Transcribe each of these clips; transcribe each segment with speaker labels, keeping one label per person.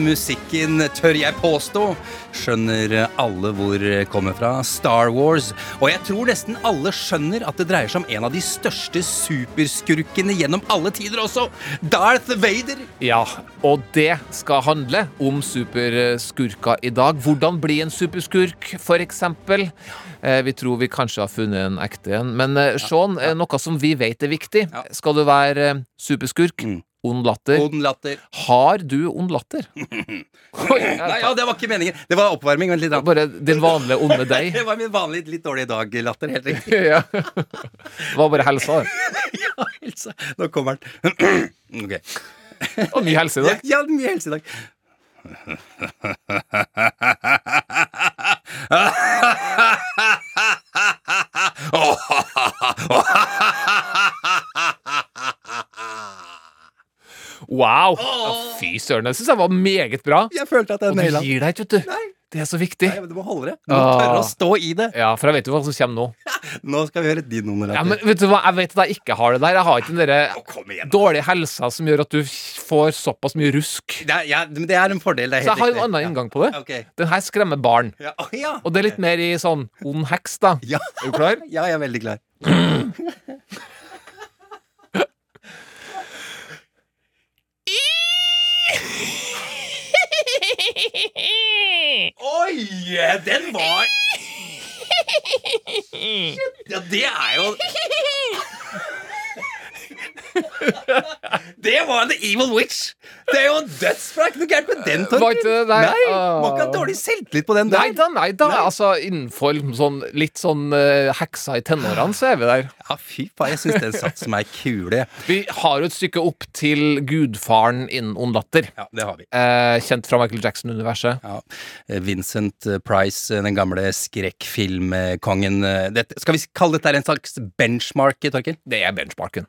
Speaker 1: Musikken, tør jeg påstå, skjønner alle hvor kommer fra. Star Wars. Og jeg tror nesten alle skjønner at det dreier seg om en av de største superskurkene gjennom alle tider også. Darth Vader.
Speaker 2: Ja, og det skal handle om superskurker i dag. Hvordan bli en superskurk, eksempel. Eh, Vi tror vi kanskje har funnet en ekte en. Men eh, Sean, eh, noe som vi vet er viktig. Skal du være superskurk,
Speaker 1: Mm.
Speaker 2: Ond latter
Speaker 1: Ond latter.
Speaker 2: Har du ond latter? Oi,
Speaker 1: Nei, ja, det var ikke meningen. Det var oppvarming. Vent litt. da.
Speaker 2: Bare din vanlige onde deg?
Speaker 1: Det var min vanlige litt dårlige dag-latter. Helt riktig.
Speaker 2: ja. Det var bare helsa. det.
Speaker 1: Ja, helsa. Nå kommer den. ok.
Speaker 2: Og mye helse i dag.
Speaker 1: Ja, mye helse i dag.
Speaker 2: Wow! Ja, fy søren, det syns jeg var meget bra.
Speaker 1: Jeg følte at jeg
Speaker 2: Og du gir deg ikke, vet du.
Speaker 1: Nei.
Speaker 2: Det er så viktig.
Speaker 1: Nei, men Du må holde det. Du må
Speaker 2: Ah.
Speaker 1: tørre å stå i det.
Speaker 2: Ja, for jeg vet jo hva som kommer nå.
Speaker 1: Nå skal vi høre din nummer.
Speaker 2: Ja, men vet du hva, Jeg vet at jeg ikke har det der. Jeg har ikke den derre dårlige helsa som gjør at du får såpass mye rusk.
Speaker 1: Det er, ja, men det er en fordel. Det er
Speaker 2: Så jeg har en annen inngang på det.
Speaker 1: Ok.
Speaker 2: Den her skremmer barn.
Speaker 1: Ja. Oh, ja.
Speaker 2: Og det er litt mer i sånn ond heks, da.
Speaker 1: Ja.
Speaker 2: Er du klar?
Speaker 1: ja, jeg er veldig klar. Oi! Den var Ja, det er jo Det var The evil witch! Det er jo en dødsbra! Ikke noe gærent med den, Torkel.
Speaker 2: Uh, ikke?
Speaker 1: Nei,
Speaker 2: Ah.
Speaker 1: Må ikke ha dårlig selvtillit på den der.
Speaker 2: Nei da, nei da.
Speaker 1: Nei.
Speaker 2: Altså innenfor sånn litt sånn uh, heksa i tenårene, så er vi der.
Speaker 1: Ja, fy faen, jeg syns den satt som ei kule.
Speaker 2: Vi har jo et stykke opp til gudfaren innen ond latter.
Speaker 1: Ja, det har vi.
Speaker 2: Eh, kjent fra Michael Jackson-universet.
Speaker 1: Ja. Vincent Price, den gamle skrekkfilmkongen. Skal vi kalle dette en slags benchmark, Torkil?
Speaker 2: Det er benchmarken.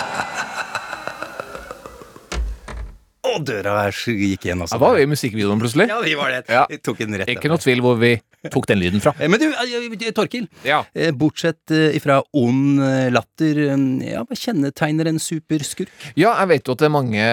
Speaker 1: Å, døra gikk igjen, også.
Speaker 2: Da var vi i musikkvideoen plutselig.
Speaker 1: Ja, vi var det.
Speaker 2: Ja.
Speaker 1: Vi tok den rett
Speaker 2: Ikke noe tvil hvor vi tok den lyden fra.
Speaker 1: Eh, Men du, eh, Torkil.
Speaker 2: Ja.
Speaker 1: eh, Bortsett ifra ond latter, ja, hva kjennetegner en superskurk?
Speaker 2: Ja, jeg vet jo at det er mange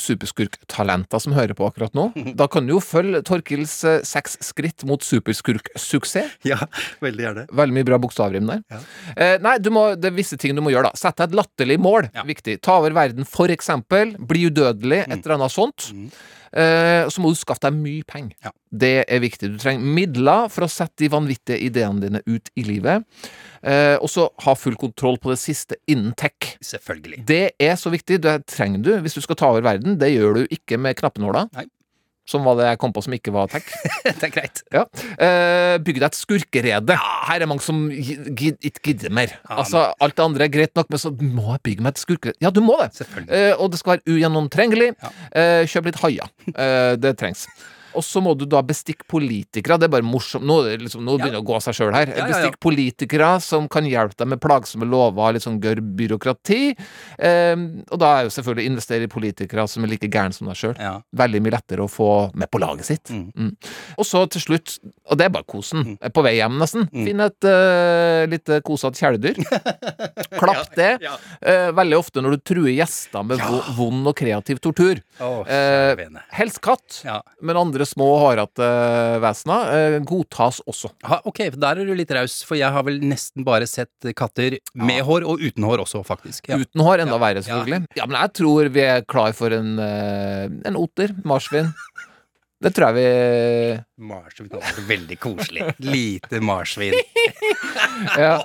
Speaker 2: superskurktalenter som hører på akkurat nå. Da kan du jo følge Torkils seks skritt mot superskurksuksess.
Speaker 1: Ja, veldig gjerne.
Speaker 2: Veldig mye bra bokstavrim der.
Speaker 1: Ja.
Speaker 2: Eh, nei, du må, det er visse ting du må gjøre, da. Sett deg et latterlig mål. Viktig. Ta over verden, for eksempel. Bli udødelig, et eller annet sånt.
Speaker 1: Mm.
Speaker 2: Eh, så må du skaffe deg mye penger.
Speaker 1: Ja.
Speaker 2: Det er viktig. Du trenger midler for å sette de vanvittige ideene dine ut i livet. Eh, og så ha full kontroll på det siste innen tech.
Speaker 1: Selvfølgelig.
Speaker 2: Det er så viktig. Det trenger du hvis du skal ta over verden. Det gjør du ikke med knappenåla.
Speaker 1: Nei.
Speaker 2: Som var det jeg kom på som ikke var tech.
Speaker 1: det er greit.
Speaker 2: Ja. Eh, bygg deg et skurkerede. Ja. Her er mange som ikke gidder mer.
Speaker 1: Ja,
Speaker 2: altså, alt det andre er greit nok, men så må jeg bygge meg et skurkerede. Ja, du må det. Eh, og det skal være ugjennomtrengelig. Eh, kjøp litt haier. Eh, det trengs. Og så må du da bestikke politikere. Det er bare morsomt. Nå, liksom, nå begynner det å gå av seg sjøl her. Bestikk politikere som kan hjelpe deg med plagsomme lover og litt sånn gørr byråkrati. Um, og da er jo selvfølgelig å investere i politikere som er like gærne som deg sjøl. Veldig mye lettere å få med på laget sitt.
Speaker 1: Mm.
Speaker 2: Mm. Og så til slutt, og det er bare kosen, på vei hjem nesten, finn et uh, lite kosete kjæledyr. Klapp det.
Speaker 1: Ja.
Speaker 2: Uh, veldig ofte når du truer gjester med ja. vond og kreativ tortur.
Speaker 1: Oh, uh,
Speaker 2: helst katt,
Speaker 1: Ja.
Speaker 2: men andre små hårete vesener eh, godtas også.
Speaker 1: Ha, ok, der er du litt raus, for jeg har vel nesten bare sett katter med hår og uten hår også, faktisk. Ja.
Speaker 2: Uten hår, enda
Speaker 1: Ja,
Speaker 2: verre, selvfølgelig. Ja. men jeg tror vi er klar for en, eh, en oter. Marsvin. Det tror jeg vi
Speaker 1: Marsvin er veldig koselig. Lite marsvin.
Speaker 2: Ja,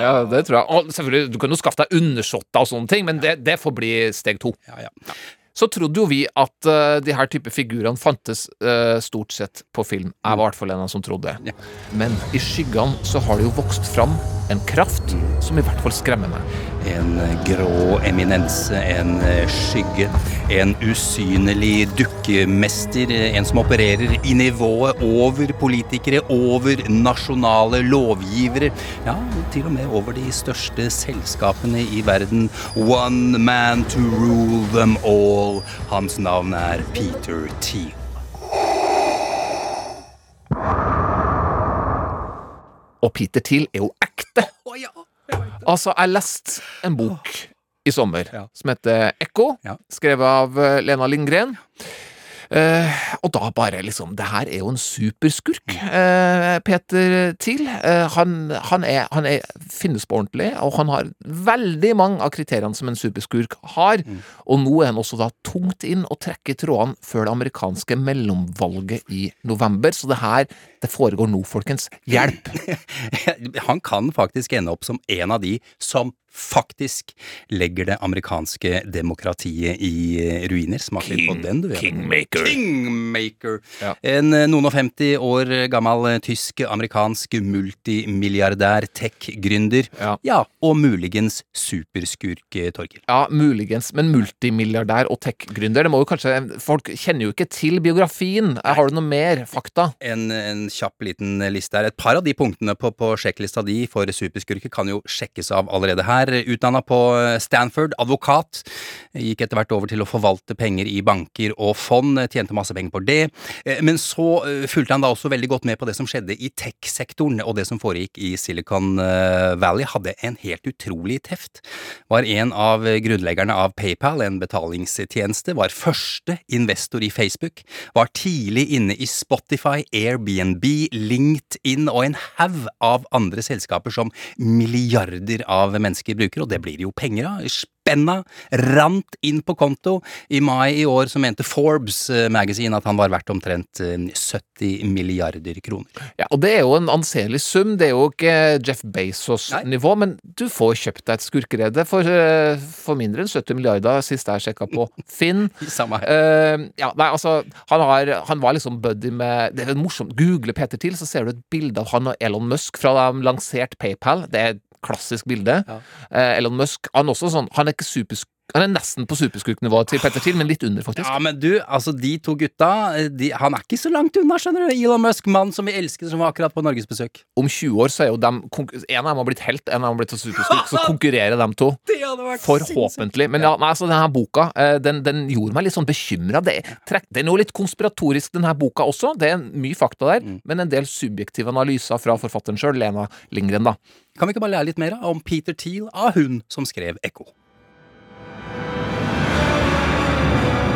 Speaker 2: ja det tror jeg. Og selvfølgelig, du kan jo skaffe deg undersåtter og sånne ting, men det, det får bli steg to.
Speaker 1: Ja, ja.
Speaker 2: Så trodde jo vi at uh, de her type figurene fantes uh, stort sett på film. Jeg var i hvert fall en av som trodde.
Speaker 1: Ja.
Speaker 2: Men i skyggene så har det jo vokst fram en kraft som i hvert fall skremmer meg.
Speaker 1: En grå eminense, en skygge, en usynlig dukkemester, en som opererer i nivået over politikere, over nasjonale lovgivere, ja, til og med over de største selskapene i verden. One man to rule them all. Hans navn er Peter Thiel.
Speaker 2: Og Peter Thiel er jo ekte. Altså, jeg leste en bok i sommer som heter Ekko, skrevet av eh, Lena Lindgren. Eh, og da bare liksom Det her er jo en superskurk, eh, Peter Thiel. Eh, han, han, er, han er, finnes på ordentlig, og han har veldig mange av kriteriene som en superskurk har. Og nå er han også da tungt inn og trekker trådene før det amerikanske mellomvalget i november. Så det her, det foregår nå, folkens. Hjelp!
Speaker 1: Han kan faktisk ende opp som en av de som faktisk legger det amerikanske demokratiet i eh, ruiner. Smak litt på den, du. Ja.
Speaker 2: Kingmaker.
Speaker 1: Kingmaker.
Speaker 2: Ja.
Speaker 1: En eh, noen og 50 år gammel eh, tysk-amerikansk multimilliardær tech-gründer.
Speaker 2: Ja.
Speaker 1: og muligens superskurk, Torkil.
Speaker 2: Ja, muligens, men multimilliardær og tech-gründer, det må jo kanskje Folk kjenner jo ikke til biografien. Har du noe mer fakta?
Speaker 1: En, en kjapp liten liste her. Et par av de punktene på, på sjekklista di for superskurker kan jo sjekkes av allerede her. Utdanna på Stanford, advokat. Gikk etter hvert over til å forvalte penger i banker og fond. Tjente masse penger på det. Eh, Men så eh, fulgte han da også veldig godt med på det som skjedde i tech-sektoren, og det som foregikk i Silicon eh, Valley. Hadde en helt utrolig teft. Var en av grunnleggerne av PayPal, en betalingstjeneste. Var første investor i Facebook. Var tidlig inne i Spotify, Airbnb, LinkedIn og en haug av andre selskaper som milliarder av mennesker bruker, og det blir det jo penger av. Spenna rant inn på konto. I mai i år så mente Forbes eh, Magazine at han var verdt omtrent eh, 70 milliarder kroner.
Speaker 2: Ja, og det er jo en anselig sum. Det er jo ikke Jeff Bezos-nivå, men du får kjøpt deg et skurkerede for, eh, for mindre enn 70 milliarder, sist jeg sjekka på Finn.
Speaker 1: Samme.
Speaker 2: Eh, ja, nei, altså, han, har, han var liksom buddy med Det er morsomt. Google Peter til, så ser du et bilde av han og Elon Musk fra da de lanserte PayPal. Det er klassisk bilde.
Speaker 1: Ja.
Speaker 2: Eh, Elon Musk han også sånn Han er ikke supersk han er nesten på superskurknivå til Petter Thiel, men litt under, faktisk.
Speaker 1: Ja, men du, altså de to gutta, de, han er ikke så langt unna, skjønner du. Elon Musk, mann som vi elsker, som var akkurat på norgesbesøk.
Speaker 2: Om 20 år så er jo dem En av dem har blitt helt, en av dem har blitt superskurk. Så konkurrerer dem to. Forhåpentlig. Men ja, altså, denne boka eh, den, den gjorde meg litt sånn bekymra. Det, er- den er jo litt konspiratorisk, denne boka også. Det er mye fakta der, men en del subjektive analyser fra forfatteren sjøl, Lena Lindgren, da.
Speaker 1: Kan vi ikke bare lære litt mer om Peter Thiel av hun som skrev Ekko?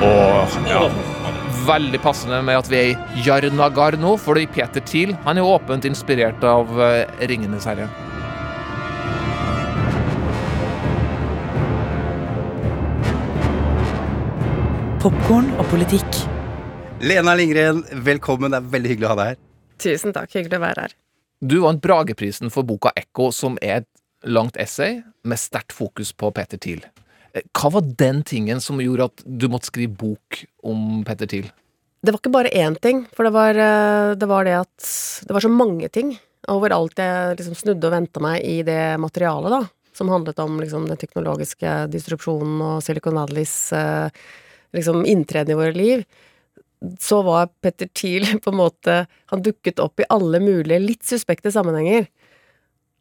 Speaker 2: Og ja, veldig passende med at vi er i Jarnagar nå, fordi Peter Thiel han er jo åpent inspirert av eh, Ringenes herre.
Speaker 3: Popkorn og politikk.
Speaker 1: Lena Lindgren, velkommen. Det er veldig hyggelig å ha deg her.
Speaker 4: Tusen takk, hyggelig å være her.
Speaker 2: Du vant Brageprisen for boka Ekko, som er et langt essay med sterkt fokus på Peter Thiel. Hva var den tingen som gjorde at du måtte skrive bok om Petter Thiel?
Speaker 4: Det var ikke bare én ting, for det var, eh, det var det at det var så mange ting. Overalt jeg liksom snudde og venta meg i det materialet, da. Som handlet om liksom den teknologiske distrupsjonen og Silicon Valleys eh, liksom inntreden i våre liv. Så var Petter Thiel på en måte Han dukket opp i alle mulige litt suspekte sammenhenger.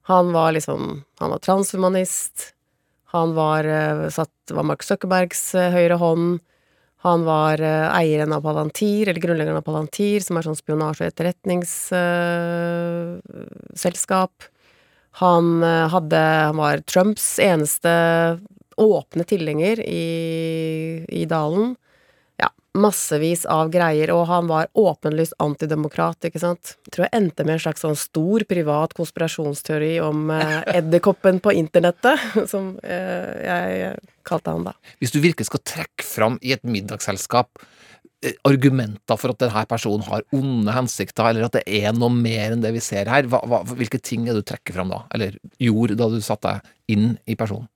Speaker 4: Han var liksom Han var transhumanist. Han var, eh, satt, var Mark Zuckerbergs eh, høyre hånd. Han var eh, eieren av Palantir, eller grunnleggeren av Palantir, som er sånn spionasje- og etterretningsselskap. han hadde Han var Trumps eneste åpne tilhenger i, i dalen. Massevis av greier, og han var åpenlyst antidemokrat, ikke sant. Jeg tror jeg endte med en slags sånn stor privat konspirasjonsteori om eh, edderkoppen på internettet, som eh, jeg kalte han da.
Speaker 2: Hvis du virkelig skal trekke fram i et middagsselskap eh, argumenter for at denne personen har onde hensikter, eller at det er noe mer enn det vi ser her? Hva, hva, hvilke ting er det du trekker fram da, eller gjorde da du satte deg inn i personen?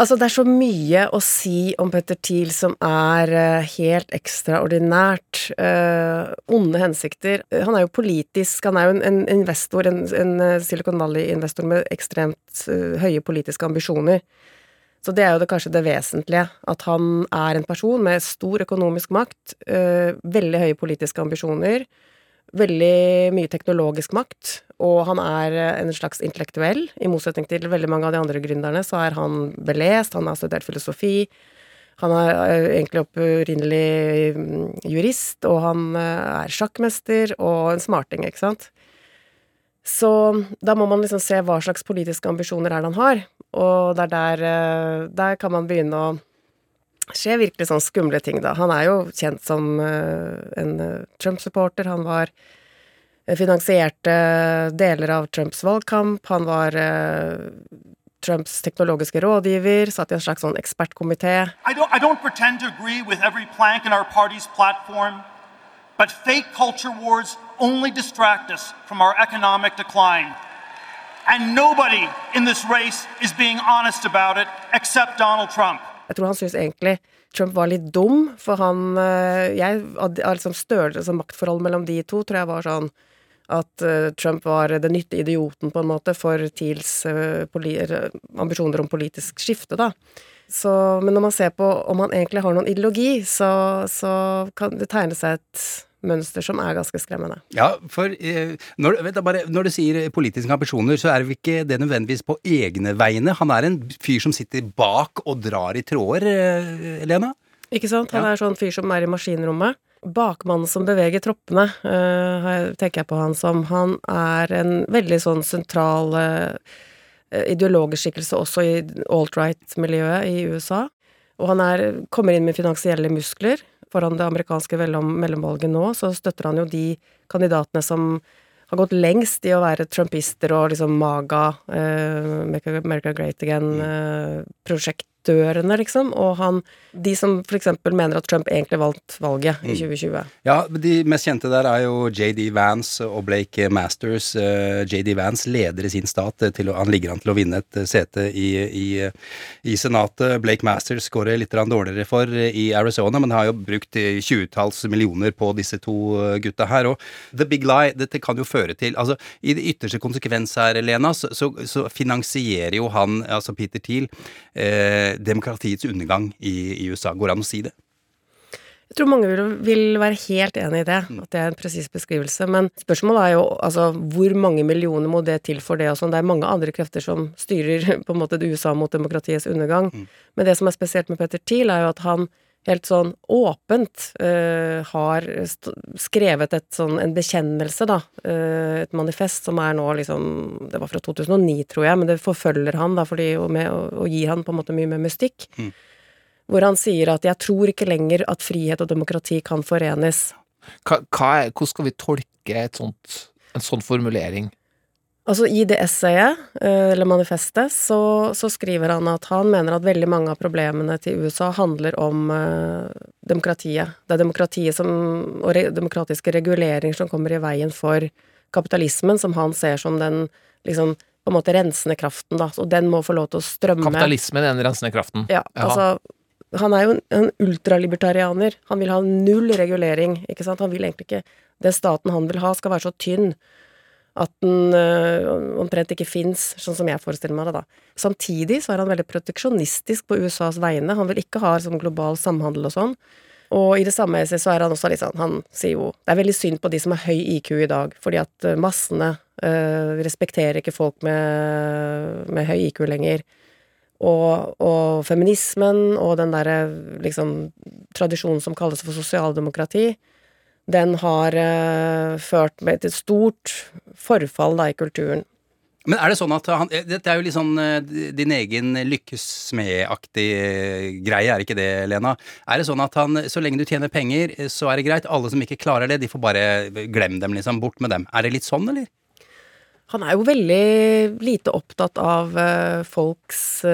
Speaker 4: Altså, det er så mye å si om Petter Thiel som er eh, helt ekstraordinært. eh, onde hensikter. Han er jo politisk, han er jo en, investor, en, en eh, Silicon Valley-investor med ekstremt eh, høye politiske ambisjoner. Så det er jo det, kanskje det vesentlige, at han er en person med stor økonomisk makt, eh, veldig høye politiske ambisjoner, veldig mye teknologisk makt, og han er eh, en slags intellektuell. I motsetning til veldig mange av de andre gründerne, så er han belest, han har studert filosofi. Han er eh, egentlig opprinnelig mm, jurist, og han eh, er sjakkmester og en smarting, ikke sant. Så da må man liksom se hva slags politiske ambisjoner er det han har, og det er der, der kan man begynne å skje virkelig sånn skumle ting, da. Han er jo kjent som en Trump-supporter. Han var finansierte deler av Trumps valgkamp. Han var eh, Trumps teknologiske rådgiver, satt i en slags sånn ekspertkomité.
Speaker 5: I don't, I don't pretend to agree with every plank in our party's platform, but fake culture wars only distract us from our economic decline. And nobody in this race is being honest about it except Donald Trump.
Speaker 4: Jeg tror han syns egentlig Trump var litt dum, for han eh, Jeg av liksom størrelse og maktforhold mellom de to tror jeg var sånn at eh, Trump var den nyttige idioten, på en måte, for Thiels eh, ambisjoner om politisk skifte, da. Så, men når man ser på om han egentlig har noen ideologi, så, så kan det tegne seg et mønster som er ganske skremmende.
Speaker 1: Ja, for eh, når, du, bare, når du sier politiske ambisjoner, så er det ikke det nødvendigvis på egne vegne. Han er en fyr som sitter bak og drar i tråder, eh, Lena?
Speaker 4: Ikke sant? Han
Speaker 1: Ja.
Speaker 4: er sånn fyr som er i maskinrommet. Bakmannen som beveger troppene, eh, tenker jeg på han som. Han er en veldig sånn sentral eh, ideologisk skikkelse også i alt-right-miljøet i USA. Og han er, kommer inn med finansielle muskler. Foran det amerikanske mellom, mellomvalget nå, så støtter han jo de kandidatene som har gått lengst i å være trumpister og liksom MAGA, eh, Make America Great Again-prosjektørene, liksom. Og han De som for eksempel mener at Trump egentlig valgte valget i 2020.
Speaker 1: Ja, de mest kjente der er jo JD Vance og Blake Masters. Eh, JD Vance leder i sin stat til Han ligger an til å vinne et eh, sete i, i, i Senatet. Blake Masters skårer litt dårligere for eh, i Arizona, men har jo brukt tjuetalls millioner på disse to gutta her. Og The Big Lie, dette kan jo føre til Altså, i det ytterste konsekvens her, Lena, så, så, så finansierer jo han, altså Peter Thiel, eh, demokratiets undergang i, i USA. Går det an å si det?
Speaker 4: Jeg tror mange vil, vil være helt enig i det, at det er en presis beskrivelse. Men spørsmålet er jo altså hvor mange millioner må det til for det og sånn. Det er mange andre krefter som styrer på en måte USA mot demokratiets undergang. Men det som er spesielt med Petter Thiel, er jo at han helt sånn åpent uh, har skrevet et sånn, en bekjennelse, da. uh, et manifest som er nå liksom Det var fra 2009, tror jeg, men det forfølger han, da, fordi, og, med, og, og gir han på en måte mye mer mystikk. Hvor han sier at 'jeg tror ikke lenger at frihet og demokrati kan forenes'.
Speaker 2: Hva, hva er, hvordan skal vi tolke et sånt, en sånn formulering?
Speaker 4: Altså I det essayet, eh, eller manifestet, så, så skriver han at han mener at veldig mange av problemene til USA handler om eh, demokratiet. Det er demokratiet som, og re, demokratiske reguleringer som kommer i veien for kapitalismen, som han ser som den liksom på en måte rensende kraften, da. Og den må få lov til å strømme
Speaker 2: Kapitalismen er den rensende kraften.
Speaker 4: Ja,
Speaker 2: Jaha.
Speaker 4: altså Han er jo en, en ultralibertarianer. Han vil ha null regulering, ikke sant. Han vil egentlig ikke Det staten han vil ha, skal være så tynn at den øh, omtrent ikke fins, sånn som jeg forestiller meg det, da. Samtidig så er han veldig proteksjonistisk på USAs vegne. Han vil ikke ha sånn global samhandel og sånn. Og i det samme så er han også litt sånn Han sier jo Det er veldig synd på de som har høy IQ i dag, fordi at øh, massene øh, respekterer ikke folk med, med høy IQ lenger. Og, og feminismen og den derre liksom tradisjonen som kalles for sosialdemokrati, den har eh, ført med til et stort forfall da i kulturen.
Speaker 1: Men er det sånn at han eh, Dette er jo litt sånn eh, din egen lykkesmedaktig greie, er ikke det, Lena? Er det sånn at han Så lenge du tjener penger, så er det greit. Alle som ikke klarer det, de får bare glem dem, liksom. Bort med dem. Er det litt sånn, eller?
Speaker 4: Han er jo veldig lite opptatt av folks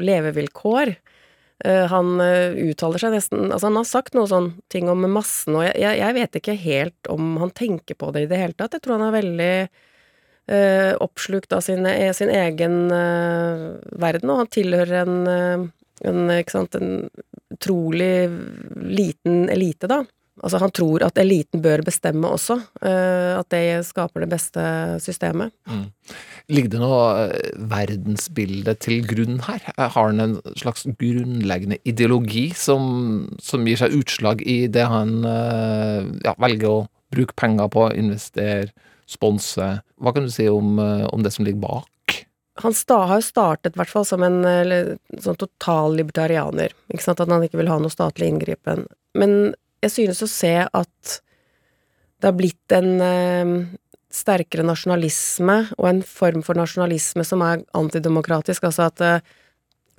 Speaker 4: levevilkår. Eh, han eh, uttaler seg nesten Altså, han har sagt noe sånn ting om massen, og jeg, jeg, vet ikke helt om han tenker på det i det hele tatt. Jeg tror han er veldig uh, oppslukt av sin, sin egen uh, verden, og han tilhører en, en, sant, en utrolig liten elite, da. Altså, han tror at eliten bør bestemme også, eh, at det skaper det beste systemet.
Speaker 2: Ligger det noe eh, verdensbilde til grunn her? Eh, Har han en slags grunnleggende ideologi som, som gir seg utslag i det han ja, velger å bruke penger på, investere, sponse? Hva kan du si om, om det som ligger bak?
Speaker 4: han har jo startet i hvert fall som en sånn total libertarianer. Ikke sant? At han ikke vil ha noe statlig inngripen. Men jeg synes å se at det har blitt en eh, sterkere nasjonalisme, og en form for nasjonalisme som er antidemokratisk. Altså at eh,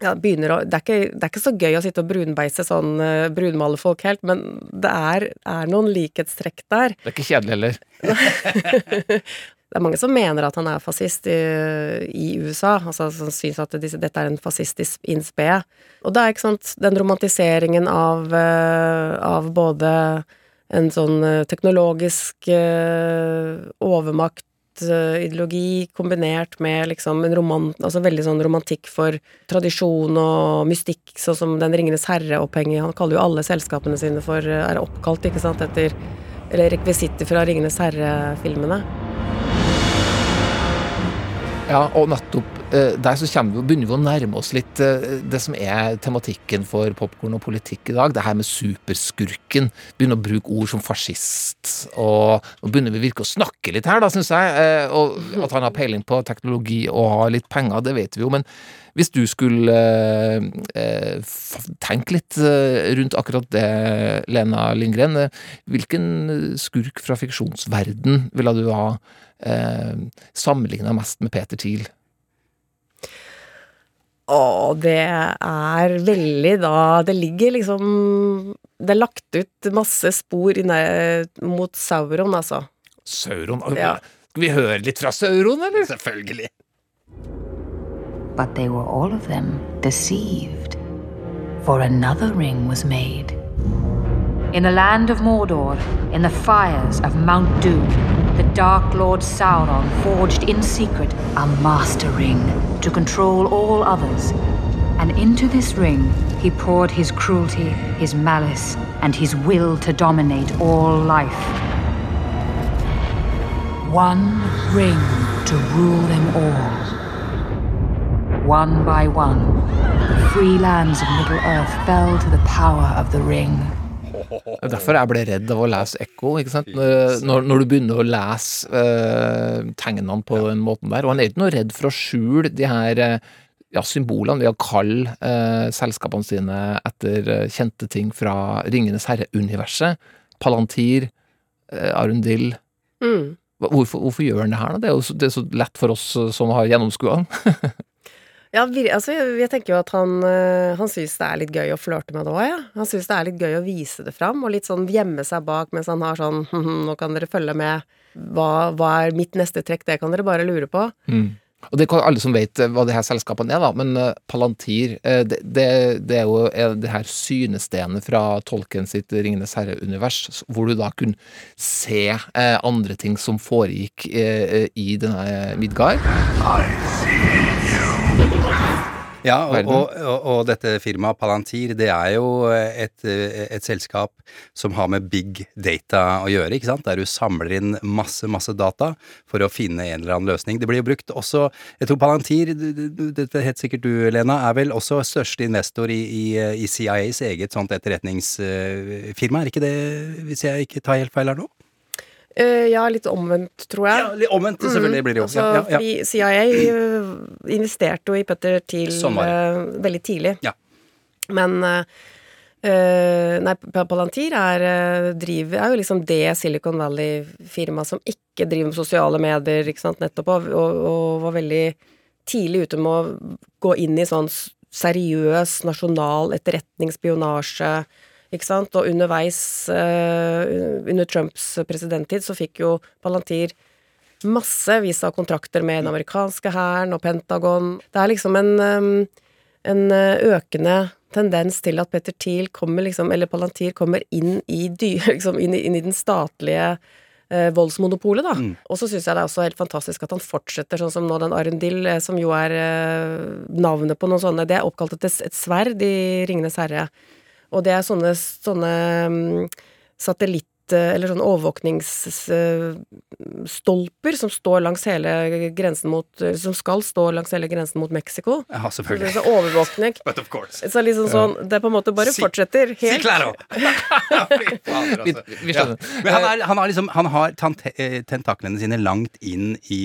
Speaker 4: ja, begynner å det er, ikke, det er ikke så gøy å sitte og brunbeise sånn uh, brunmale folk helt, men det er, er noen likhetstrekk der.
Speaker 2: Det er ikke kjedelig heller.
Speaker 4: Det er mange som mener at han er fascist i, i USA, altså som syns at disse, dette er en fascistisk innspe. Og det er ikke sant, den romantiseringen av, eh, av både en sånn eh, teknologisk uh, overmaktideologi kombinert med liksom en romant, altså veldig sånn romantikk for tradisjon og mystikk, sånn som Den ringenes herre-opphengig. Han kaller jo alle selskapene sine for eh, er oppkalt, ikke sant, etter eller rekvisitter fra Ringenes herre-filmene.
Speaker 2: Ja, og nettopp eh, der så vi, begynner vi å nærme oss litt eh, det som er tematikken for popkorn og politikk i dag. Det her med superskurken. Begynner å bruke ord som fascist. Og nå begynner vi virkelig å snakke litt her, da, syns jeg. Eh, og at han har peiling på teknologi og har litt penger, det vet vi jo. Men hvis du skulle eh, tenke litt rundt akkurat det, Lena Lindgren. Hvilken skurk fra fiksjonsverden ville du ha eh, sammenligna mest med Peter Thiel?
Speaker 4: Å, det er veldig da Det ligger liksom Det er lagt ut masse spor inne mot Sauron, altså.
Speaker 2: Sauron?
Speaker 4: Ja.
Speaker 2: Skal vi høre litt fra Sauron, eller?
Speaker 1: Selvfølgelig.
Speaker 6: But they were all of them deceived, for another ring was made. In the land of Mordor, in the fires of Mount Doom, the Dark Lord Sauron forged in secret a master ring to control all others. And into this ring he poured his cruelty, his malice, and his will to dominate all life. One ring to rule them all. One by one, the free lands of Middle Earth fell to the power of the ring.
Speaker 2: Det er Derfor jeg ble redd av å lese Ekko. ikke sant? Når, når du begynner å lese eh, tegnene på den måten der. Og han er ikke noe redd for å skjule de her eh, ja, symbolene ved å kalle eh, selskapene sine etter eh, kjente ting fra Ringenes herre-universet. Palantir, eh, Arundil
Speaker 4: Mm.
Speaker 2: Hvorfor, hvorfor gjør han det her, da? Det er jo så, det er så lett for oss eh, som har gjennomskua han.
Speaker 4: Ja, altså, jeg, tenker jo at han, øh, han syns det er litt gøy å flørte med det òg, ja. Han syns det er litt gøy å vise det fram, og litt sånn gjemme seg bak mens han har sånn «Mhm, Nå kan dere følge med. Hva, hva er mitt neste trekk? Det kan dere bare lure på.
Speaker 2: Og det er ikke alle som vet eh, hva de her selskapene er, da, men eh, Palantir, eh, det, det, det er jo eh, det her synestenet fra Tolkien sitt Ringenes herre-univers, hvor du da kunne se eh, andre ting som foregikk eh, i denne Midgard.
Speaker 1: I og,
Speaker 2: Verden.
Speaker 1: og, og, og dette firmaet Palantir, det er jo et, et selskap som har med big data å gjøre, ikke sant? Der du samler inn masse, masse data for å finne en eller annen løsning. Det blir jo brukt også Jeg tror Palantir, det det vet helt sikkert du, Lena, er vel også største investor i, i, i CIAs eget sånt etterretningsfirma, er ikke det, hvis jeg ikke tar helt feil her nå?
Speaker 4: Eh, ja, litt omvendt, tror jeg.
Speaker 1: Ja, litt omvendt, selvfølgelig blir det jo.
Speaker 4: Altså,
Speaker 1: Ja, ja, ja.
Speaker 4: CIA øh, investerte jo i Petter Thiel
Speaker 1: Sånn var det.
Speaker 4: øh, veldig tidlig.
Speaker 1: Ja.
Speaker 4: Men øh, Nei, Palantir er, driver, er jo liksom det Silicon Valley-firmaet som ikke driver med sosiale medier, ikke sant, nettopp, og, og, og var veldig tidlig ute med å gå inn i sånn seriøs nasjonal etterretningsspionasje, ikke sant, og underveis, øh, under Trumps presidenttid, så fikk jo Palantir massevis av kontrakter med den amerikanske hæren og Pentagon. Det er liksom en, um, en eh, økende tendens til at Petter Thiel kommer liksom, eller Palantir kommer inn i, dy, liksom, inn i, inn i den statlige eh, voldsmonopolet, da. Og så syns jeg det er også helt fantastisk at han fortsetter sånn som nå den Arendil, eh, som jo er eh, navnet på noen sånne Det er oppkalt etter et sverd i Ringenes herre. Og det er sånne, sånne mm, satellitt... eh, Eller sånne overvåkningsstolper som står langs hele grensen mot eh, Som skal stå langs hele grensen mot Mexico.
Speaker 1: Ja,
Speaker 4: Så det
Speaker 1: selvfølgelig.
Speaker 4: er så overvåkning.
Speaker 1: But of course.
Speaker 4: Så liksom sånn, det på en måte bare
Speaker 1: Si-
Speaker 4: fortsetter
Speaker 1: Si claro!
Speaker 2: Vi,
Speaker 1: altså.
Speaker 2: vi skjønner.
Speaker 1: Men han, er, han har liksom Han har eh, tentaklene sine langt inn i,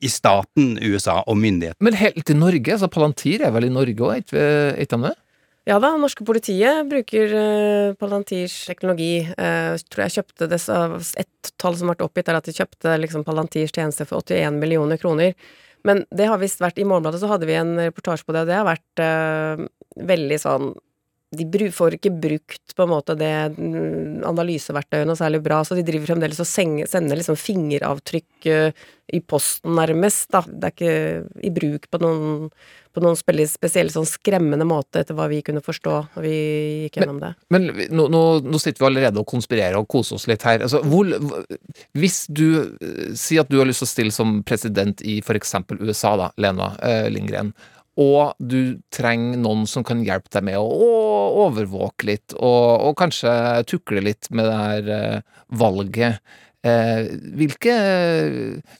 Speaker 1: i staten USA og myndighetene.
Speaker 2: Men helt til Norge? Så Palantir er vel i Norge òg, er ikke de det?
Speaker 4: Ja da, norske politiet bruker uh, Palantirs teknologi. Uh, tror jeg kjøpte det Et tall som ble oppgitt, er at de kjøpte liksom Palantirs tjeneste for 81 millioner kroner. Men det har visst vært I Morgenbladet så hadde vi en reportasje på det, og det har vært uh, veldig sånn de får ikke brukt på en måte det mm, analyseverktøyet noe særlig bra, så de driver fremdeles og sender liksom fingeravtrykk eh, i posten, nærmest, da. Det er ikke i bruk på noen, på noen spesiell, sånn skremmende måte, etter hva vi kunne forstå når vi gikk gjennom det.
Speaker 2: Men nå, nå, nå sitter vi allerede og konspirerer og koser oss litt her. Altså, hvor, hvis du eh, sier at du har lyst til å stille som president i f.eks. USA, da, Lena eh, Lindgren, og du trenger noen som kan hjelpe deg med å, overvåke litt, og, og kanskje tukle litt med det her eh, valget. Eh, hvilke,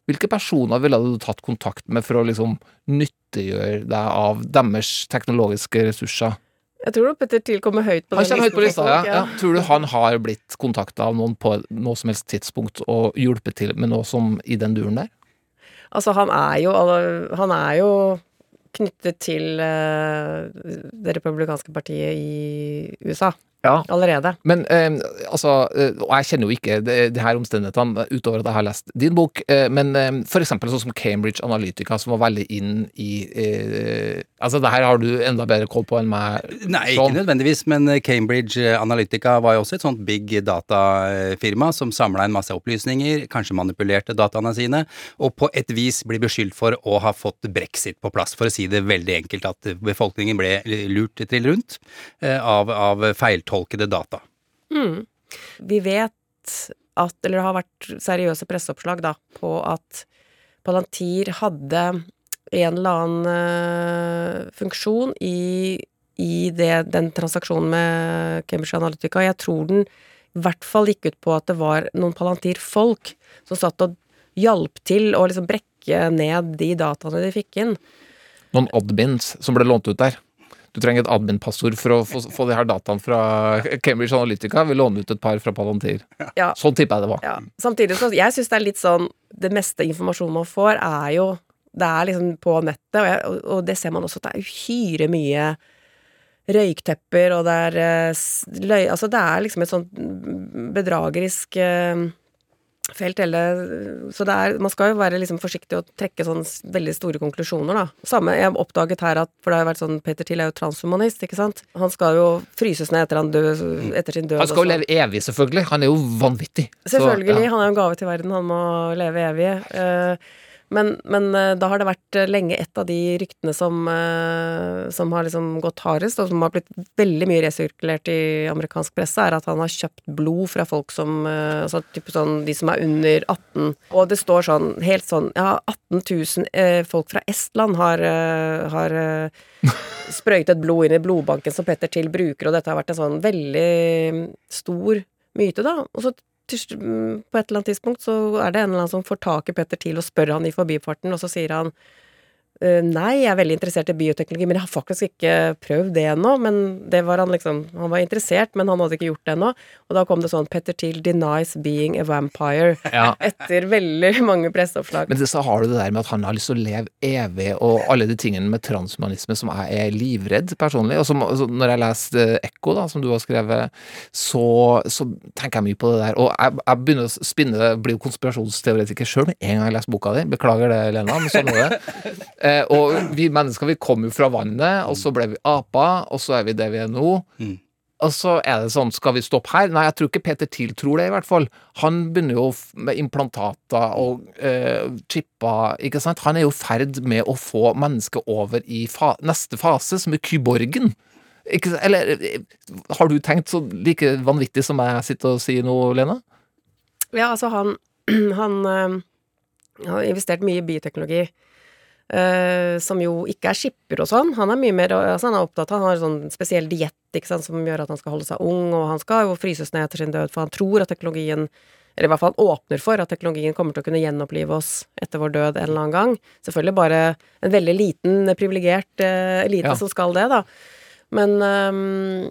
Speaker 2: hvilke personer ville du tatt kontakt med for å liksom nyttiggjøre deg av deres teknologiske ressurser?
Speaker 4: Jeg tror Petter Thiel kommer høyt på
Speaker 2: Han
Speaker 4: den
Speaker 2: høyt på lista, ja. ja. Tror du han har blitt kontakta av noen på noe som helst tidspunkt og hjulpet til med noe som i den duren der?
Speaker 4: Altså, han er jo, han er jo knyttet til eh, det republikanske partiet i USA
Speaker 2: Ja.
Speaker 4: allerede.
Speaker 2: Men eh, altså, eh, og jeg kjenner jo ikke de, de her omstendighetene utover at jeg har lest din bok, eh, men eh, for eksempel sånn som Cambridge Analytica, som var veldig inn i eh, Altså, det her har du enda bedre koll på enn meg.
Speaker 1: Nei, ikke nødvendigvis, men Cambridge Analytica var jo også et sånt big datafirma som samla en masse opplysninger, kanskje manipulerte dataene sine, og på et vis blir beskyldt for å ha fått brexit på plass, for å si det veldig enkelt, at befolkningen ble lurt trill rundt eh, av, av feiltolkede data.
Speaker 4: Vi vet at, eller det har vært seriøse presseoppslag da, på at Palantir hadde en eller annen eh, funksjon i, i det, den transaksjonen med Cambridge Analytica. Jeg tror den i hvert fall gikk ut på at det var noen Palantir-folk som satt og hjalp til å liksom brekke ned de dataene de fikk inn.
Speaker 2: Noen admins som ble lånt ut der. Du trenger et admin-passord for å få, få de her dataene fra Cambridge Analytica. Vi låner ut et par fra Palantir.
Speaker 4: Ja,
Speaker 2: Sånn tipper jeg det var.
Speaker 4: Ja. Samtidig så jeg syns det er litt sånn Det meste informasjonen man får, er jo Det er liksom på nettet, og, jeg, og, det ser man også at det er uhyre mye røyktepper, og det er eh, løy... Altså det er liksom et sånt bedragerisk eh, felt hele Så er Man skal jo være liksom forsiktig og trekke sånne veldig store konklusjoner, da. Samme Jeg oppdaget her at For det har jo vært sånn Peter Thiel er jo transhumanist, ikke sant? Han skal jo fryses ned etter, han død, etter sin død.
Speaker 2: Han skal jo leve evig, selvfølgelig. Han er jo vanvittig. Så, ja.
Speaker 4: Han er jo en gave til verden. Han må leve evig. Eh, Men, men eh, da har det vært eh, lenge et av de ryktene som, eh, som har liksom gått hardest, og som har blitt veldig mye resirkulert i amerikansk presse, er at han har kjøpt blod fra folk som Altså type sånn de som er under 18. Og det står sånn, helt sånn Ja, 18 000 eh, folk fra Estland har, har sprøytet blod inn i blodbanken som Petter Till bruker, og dette har vært en sånn veldig stor myte, da. Og så på et eller annet tidspunkt så er det en eller annen som får tak i Petter Thiel og spør han i forbifarten, og så sier han «Eh, Nei, jeg er veldig interessert i bioteknologi, men jeg har faktisk ikke prøvd det ennå. Men det var han liksom Han var interessert, men han hadde ikke gjort det ennå. Og da kom det sånn Petter Thiel denies being a vampire.
Speaker 2: Ja.
Speaker 4: Etter veldig mange presseoppslag.
Speaker 2: Men så har du det der med at han har lyst til å leve evig, og alle de tingene med transhumanisme som jeg er livredd personlig. Og som, når jeg leste Ekko, da, som du har skrevet, så, så tenker jeg mye på det der. Og jeg, jeg begynner å spinne, blir jo konspirasjonsteoretiker sjøl med en gang jeg leser boka di. Beklager det, Lena, men sånn er det. Eh, og vi mennesker vi kom jo fra vannet, og så ble vi aper, og så er vi det vi er nå.
Speaker 1: Mm.
Speaker 2: Og så er det sånn, skal vi stoppe her? Nei, jeg tror ikke Peter Thiel tror det, i hvert fall. Han begynner jo med implantater og eh, chipper, ikke sant. Han er jo i ferd med å få mennesket over i fa neste fase, som er kyborgen. Ikke, eller eh, har du tenkt så like vanvittig som jeg sitter og sier nå, Lena?
Speaker 4: Ja, altså han Han han har investert mye i bioteknologi. Eh, som jo ikke er skipper og sånn. Han er mye mer altså Han er opptatt Han har sånn spesiell diett som gjør at han skal holde seg ung, og han skal jo fryses ned etter sin død, for han tror at teknologien eller i hvert fall han åpner for at teknologien kommer til å kunne gjenopplive oss etter vår død en eller annen gang. Selvfølgelig bare en veldig liten, privilegert uh, elite
Speaker 2: Ja.
Speaker 4: som skal det, da. Men um,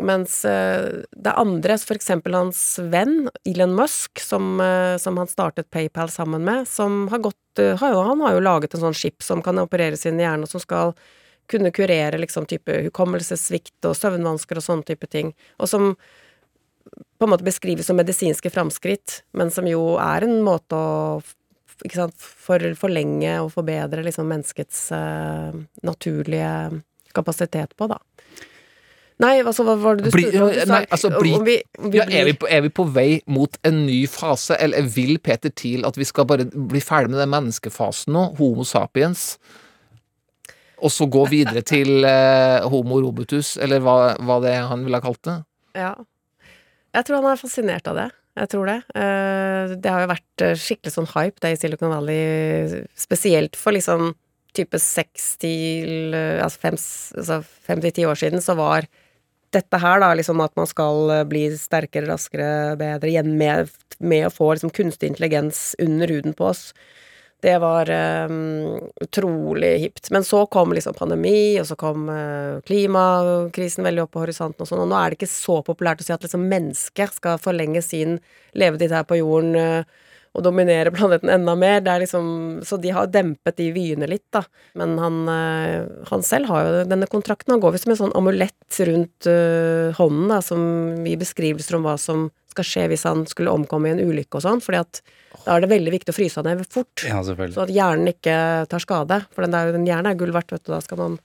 Speaker 4: mens uh, det andre, for eksempel hans venn Elon Musk, som, som han startet PayPal sammen med, som har gått Han har jo laget en sånn chip som kan opereres inn i og som skal kunne kurere liksom type hukommelsessvikt og søvnvansker og sånne type ting. Og som på en måte beskrives som medisinske framskritt, men som jo er en måte å ikke sant, for, forlenge og forbedre liksom menneskets uh, naturlige kapasitet på, da. Nei, altså, hva var det du spurte om?
Speaker 2: Nei, altså, bli-
Speaker 4: om vi, om vi
Speaker 2: Ja, er, vi på, er vi på vei mot en ny fase, eller vil Peter Thiel at vi skal bare bli ferdig med den menneskefasen nå, homo sapiens, og så gå videre til eh, homo robotus, eller hva, hva det er han ville ha kalt det?
Speaker 4: Ja. Jeg tror han er fascinert av det. Jeg tror det. Eh, Det har jo vært eh, skikkelig sånn hype det i Silicon Valley, spesielt for liksom type seks til eh, Altså fem, altså fem ti år siden, så var dette her, da, liksom at man skal eh, bli sterkere, raskere, bedre, igjen med, med å få liksom kunstig intelligens under huden på oss. Det var um, utrolig hipt. Men så kom liksom pandemi, og så kom uh, klimakrisen veldig opp på horisonten og sånn, og nå er det ikke så populært å si at liksom mennesket skal forlenge sin levetid her på jorden eh, og dominere planeten enda mer. Det er liksom Så de har dempet de vyene litt, da. Men han, eh, han selv har jo denne kontrakten. Han går visst som en sånn amulett rundt uh, hånden, da, som gir beskrivelser om hva som skal skje hvis han skulle omkomme i en ulykke og sånn, fordi at da er det veldig viktig å fryse han ned fort.
Speaker 1: Ja.
Speaker 4: Så at hjernen ikke tar skade. For den, der, den hjernen er gull verdt, vet du. Da skal man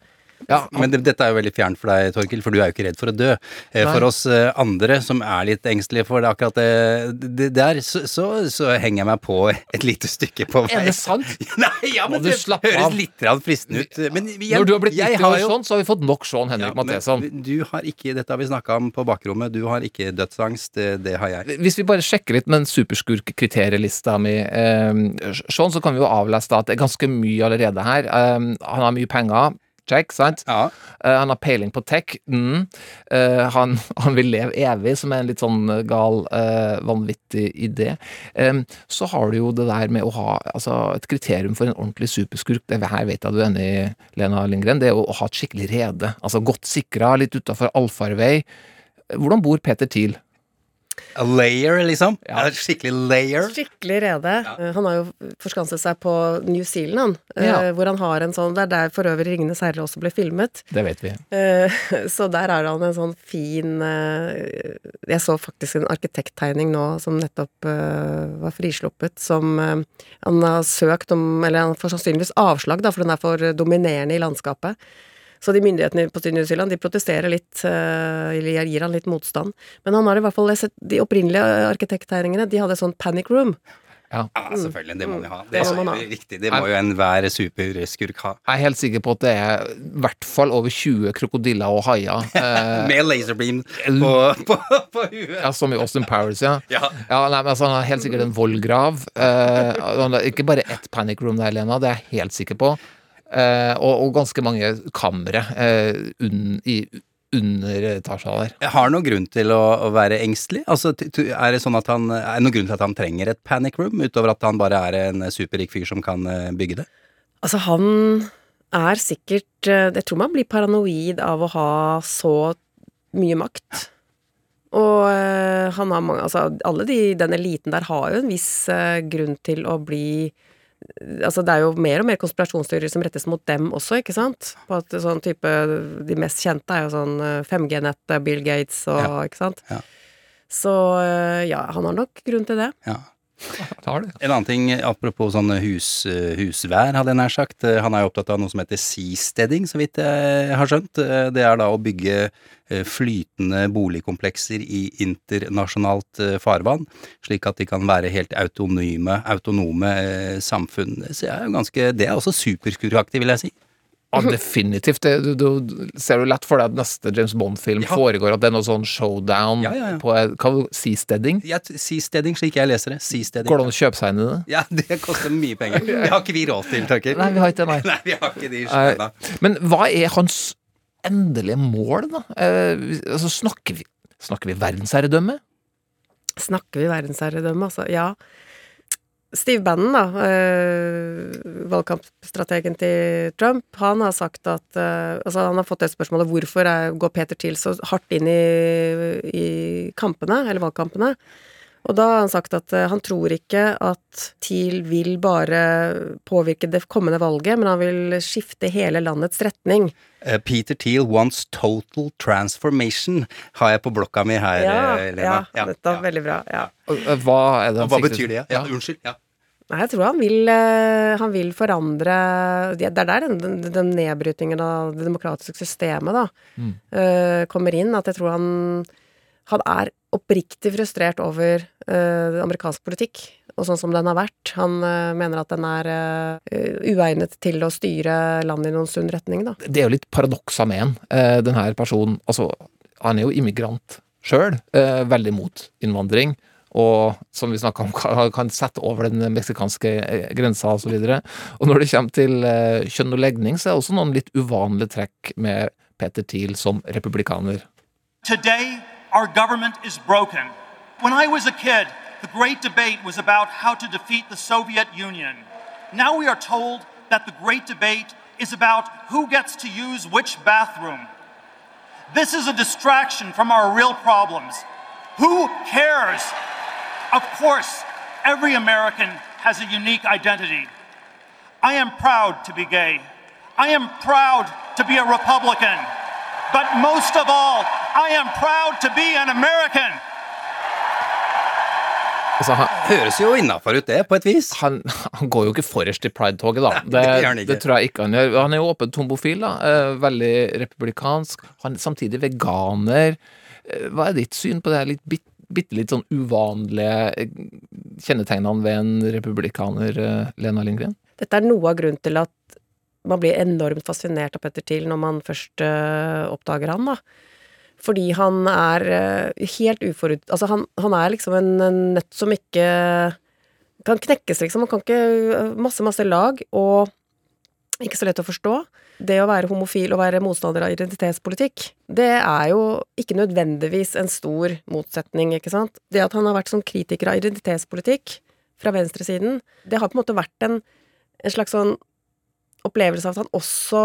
Speaker 2: Ja,
Speaker 1: Men det, dette er jo veldig fjernt for deg, Torkil, for du er jo ikke redd for å dø. Eh. For oss eh, andre som er litt engstelige for det, akkurat det, det der, så, så, så henger jeg meg på et lite stykke på vei.
Speaker 2: er det sant?
Speaker 1: Nei, ja, men det høres litt fristende ut. Men jeg,
Speaker 2: Når du har blitt
Speaker 1: jeg
Speaker 2: 90 år
Speaker 1: jo-
Speaker 2: sånn, så har vi fått nok Sean Henrik
Speaker 1: Ja,
Speaker 2: Matheson.
Speaker 1: Du har ikke, dette har vi snakka om på bakrommet, du har ikke dødsangst, det, det har jeg.
Speaker 2: Hvis vi bare sjekker litt med en superskurk-kriterielista mi, eh, Sean, så kan vi jo avlese da at det er ganske mye allerede her. Eh, han har mye penger. Check, sant?
Speaker 1: Ja,
Speaker 2: Uh, han har peiling på tech. Mm. Uh, han, han vil leve evig, som er en litt sånn gal, uh, vanvittig idé. Um, så har du jo det der med å ha altså, et kriterium for en ordentlig superskurk. Det her vet jeg du er enig i, Lena Lindgren. Det er jo å ha et skikkelig rede. Altså godt sikra, litt utafor allfarvei. Hvordan bor Peter Thiel?
Speaker 1: A layer, liksom.
Speaker 2: Ja.
Speaker 1: Ja. Skikkelig layer.
Speaker 4: Skikkelig rede. Ja. Han har jo forskanset seg på New Zealand, han.
Speaker 2: Ja.
Speaker 4: eh, hvor han har en sånn Det er der for øvrig 'Ringenes herre' også ble filmet.
Speaker 2: Det vet vi.
Speaker 4: Eh, Så der er han en sånn fin eh, Jeg så faktisk en arkitekttegning nå som nettopp eh, var frisluppet, som eh, han har søkt om Eller han får sannsynligvis avslag, da, for den er for dominerende i landskapet. Så de myndighetene på New Zealand de protesterer litt, eh, eller gir han litt motstand. Men han har i hvert fall sett De opprinnelige arkitekttegningene, de hadde sånn panic room.
Speaker 1: Ja, selvfølgelig. Det må vi ha. Det
Speaker 4: Det
Speaker 1: er
Speaker 4: ha.
Speaker 1: viktig. Det må jo enhver superskurk ha.
Speaker 2: Jeg er helt sikker på at det er i hvert fall over 20 krokodiller og haier. Eh,
Speaker 1: Med laserbeam på, på, på huet.
Speaker 2: ja, som i Austin Powers, ja.
Speaker 1: Ja.
Speaker 2: Ja, nei, men altså, Han har helt sikkert en vollgrav. Eh, ikke bare ett panic room der, Lena, det er jeg helt sikker på. Eh, og, og ganske mange kamre eh, unn, i underetasjer der.
Speaker 1: Jeg har noen grunn til å, å være engstelig? Altså, er det sånn at han Er det noen grunn til at han trenger et panic room, utover at han bare er en superrik fyr som kan eh, bygge det?
Speaker 4: Altså, han er sikkert Jeg tror man blir paranoid av å ha så mye makt. Og han har mange Altså, alle de, den eliten der har jo en viss grunn til å bli Altså, det er jo mer og mer konspirasjonsteorier som rettes mot dem også, ikke sant? På at sånn type De mest kjente er jo sånn eh, 5G-nettet, Bill Gates og
Speaker 1: Ja.
Speaker 4: Ikke sant?
Speaker 1: Ja.
Speaker 4: Så eh, ja, han har nok grunn til det.
Speaker 1: Ja. En annen ting, apropos sånn hus, husvær, hadde jeg nær sagt. Han er jo opptatt av noe som heter seasteading, så vidt jeg har skjønt. Det er da å bygge eh, flytende boligkomplekser i internasjonalt eh, farvann, slik at de kan være helt autonome, autonome eh, samfunn. Så jeg er jo ganske, det er også superskuraktig, vil jeg si.
Speaker 2: Ja, definitivt. Det, du, du ser jo lett for deg at neste James Bond-film
Speaker 1: Ja.
Speaker 2: foregår, at det er noe sånn showdown
Speaker 1: Ja, ja, ja.
Speaker 2: på hva, seasteading.
Speaker 1: Ja, Seasteading, slik jeg leser det. Seasteading.
Speaker 2: Går det an å kjøpe seg inn i det?
Speaker 1: Ja, det koster mye penger. Det har ikke vi råd til, takker.
Speaker 2: Nei, vi har ikke det, nei.
Speaker 1: Nei, vi har ikke de
Speaker 2: Nei.
Speaker 1: skjønna.
Speaker 2: Men hva er hans endelige mål, da? Eh, altså, snakker vi, snakker vi verdensherredømme?
Speaker 4: Snakker vi verdensherredømme, altså? Ja. Steve Bannon, da, øh, valgkampstrategen til Trump, han har sagt at øh, Altså, han har fått det spørsmålet hvorfor går Peter Thiel så hardt inn i, i kampene, eller valgkampene. Og da har han sagt at eh, han tror ikke at Thiel vil bare påvirke det kommende valget, men han vil skifte hele landets retning.
Speaker 1: Eh, Peter Thiel wants total transformation, har jeg på blokka mi her,
Speaker 4: Ja,
Speaker 1: eh, Lena.
Speaker 4: ja, dette er ja. Veldig bra. ja.
Speaker 2: Hva er det han
Speaker 1: Hva betyr det?
Speaker 2: til?
Speaker 1: Ja, unnskyld. Ja.
Speaker 4: Nei, jeg tror han vil, han vil forandre Det er der den, den, den nedbrytingen av det demokratiske systemet da
Speaker 2: Mm.
Speaker 4: eh, kommer inn. At jeg tror han Han er oppriktig frustrert over uh, amerikansk politikk og sånn som den har vært. Han uh, mener at den er uh, uegnet til å styre landet i noen sunn retning, da.
Speaker 2: Det er jo litt paradoksa med han. Uh, den her personen Altså, han er jo immigrant sjøl, eh, veldig mot innvandring. Og som vi snakka om, kan, kan sette over den meksikanske grensa osv. Og, så og når det kommer til kjønn og legning, så er det også noen litt uvanlige trekk med Peter Thiel som republikaner.
Speaker 5: Today, our government is broken. When I was a kid, the great debate was about how to defeat the Soviet Union. Now we are told that the great debate is about who gets to use which bathroom. This is a distraction from our real problems. Who cares? Of course, every American has a unique identity. I am proud to be gay. I am proud to be a Republican. But most of all, I am proud to be an American.
Speaker 2: Altså, han,
Speaker 1: Høres jo innafor ut, det, på et vis.
Speaker 2: han, han går jo ikke forrest i Pride-toget, da.
Speaker 1: Nei, det gjør han ikke.
Speaker 2: det tror jeg ikke han gjør. Han er jo åpent homofil, da. Eh, veldig republikansk. Han er samtidig veganer. Eh, Hva er ditt syn på det her litt bit, bitte litt sånn uvanlige eh, kjennetegnene ved en republikaner, eh, Lena Lindgren?
Speaker 4: Dette er noe av grunnen til at man blir enormt fascinert av Petter Thiel når man først uh, oppdager han, da. Fordi han er uh, helt uforut... Altså, han, han er liksom en, en nøtt som ikke kan knekkes, liksom. Han kan ikke øh, Masse, masse lag, og ikke så lett å forstå. Det å være homofil og være motstander av identitetspolitikk, det er jo ikke nødvendigvis en stor motsetning, ikke sant. Det at han har vært sånn kritiker av identitetspolitikk fra venstresiden, det har på en måte vært en, en slags sånn opplevelse av at han også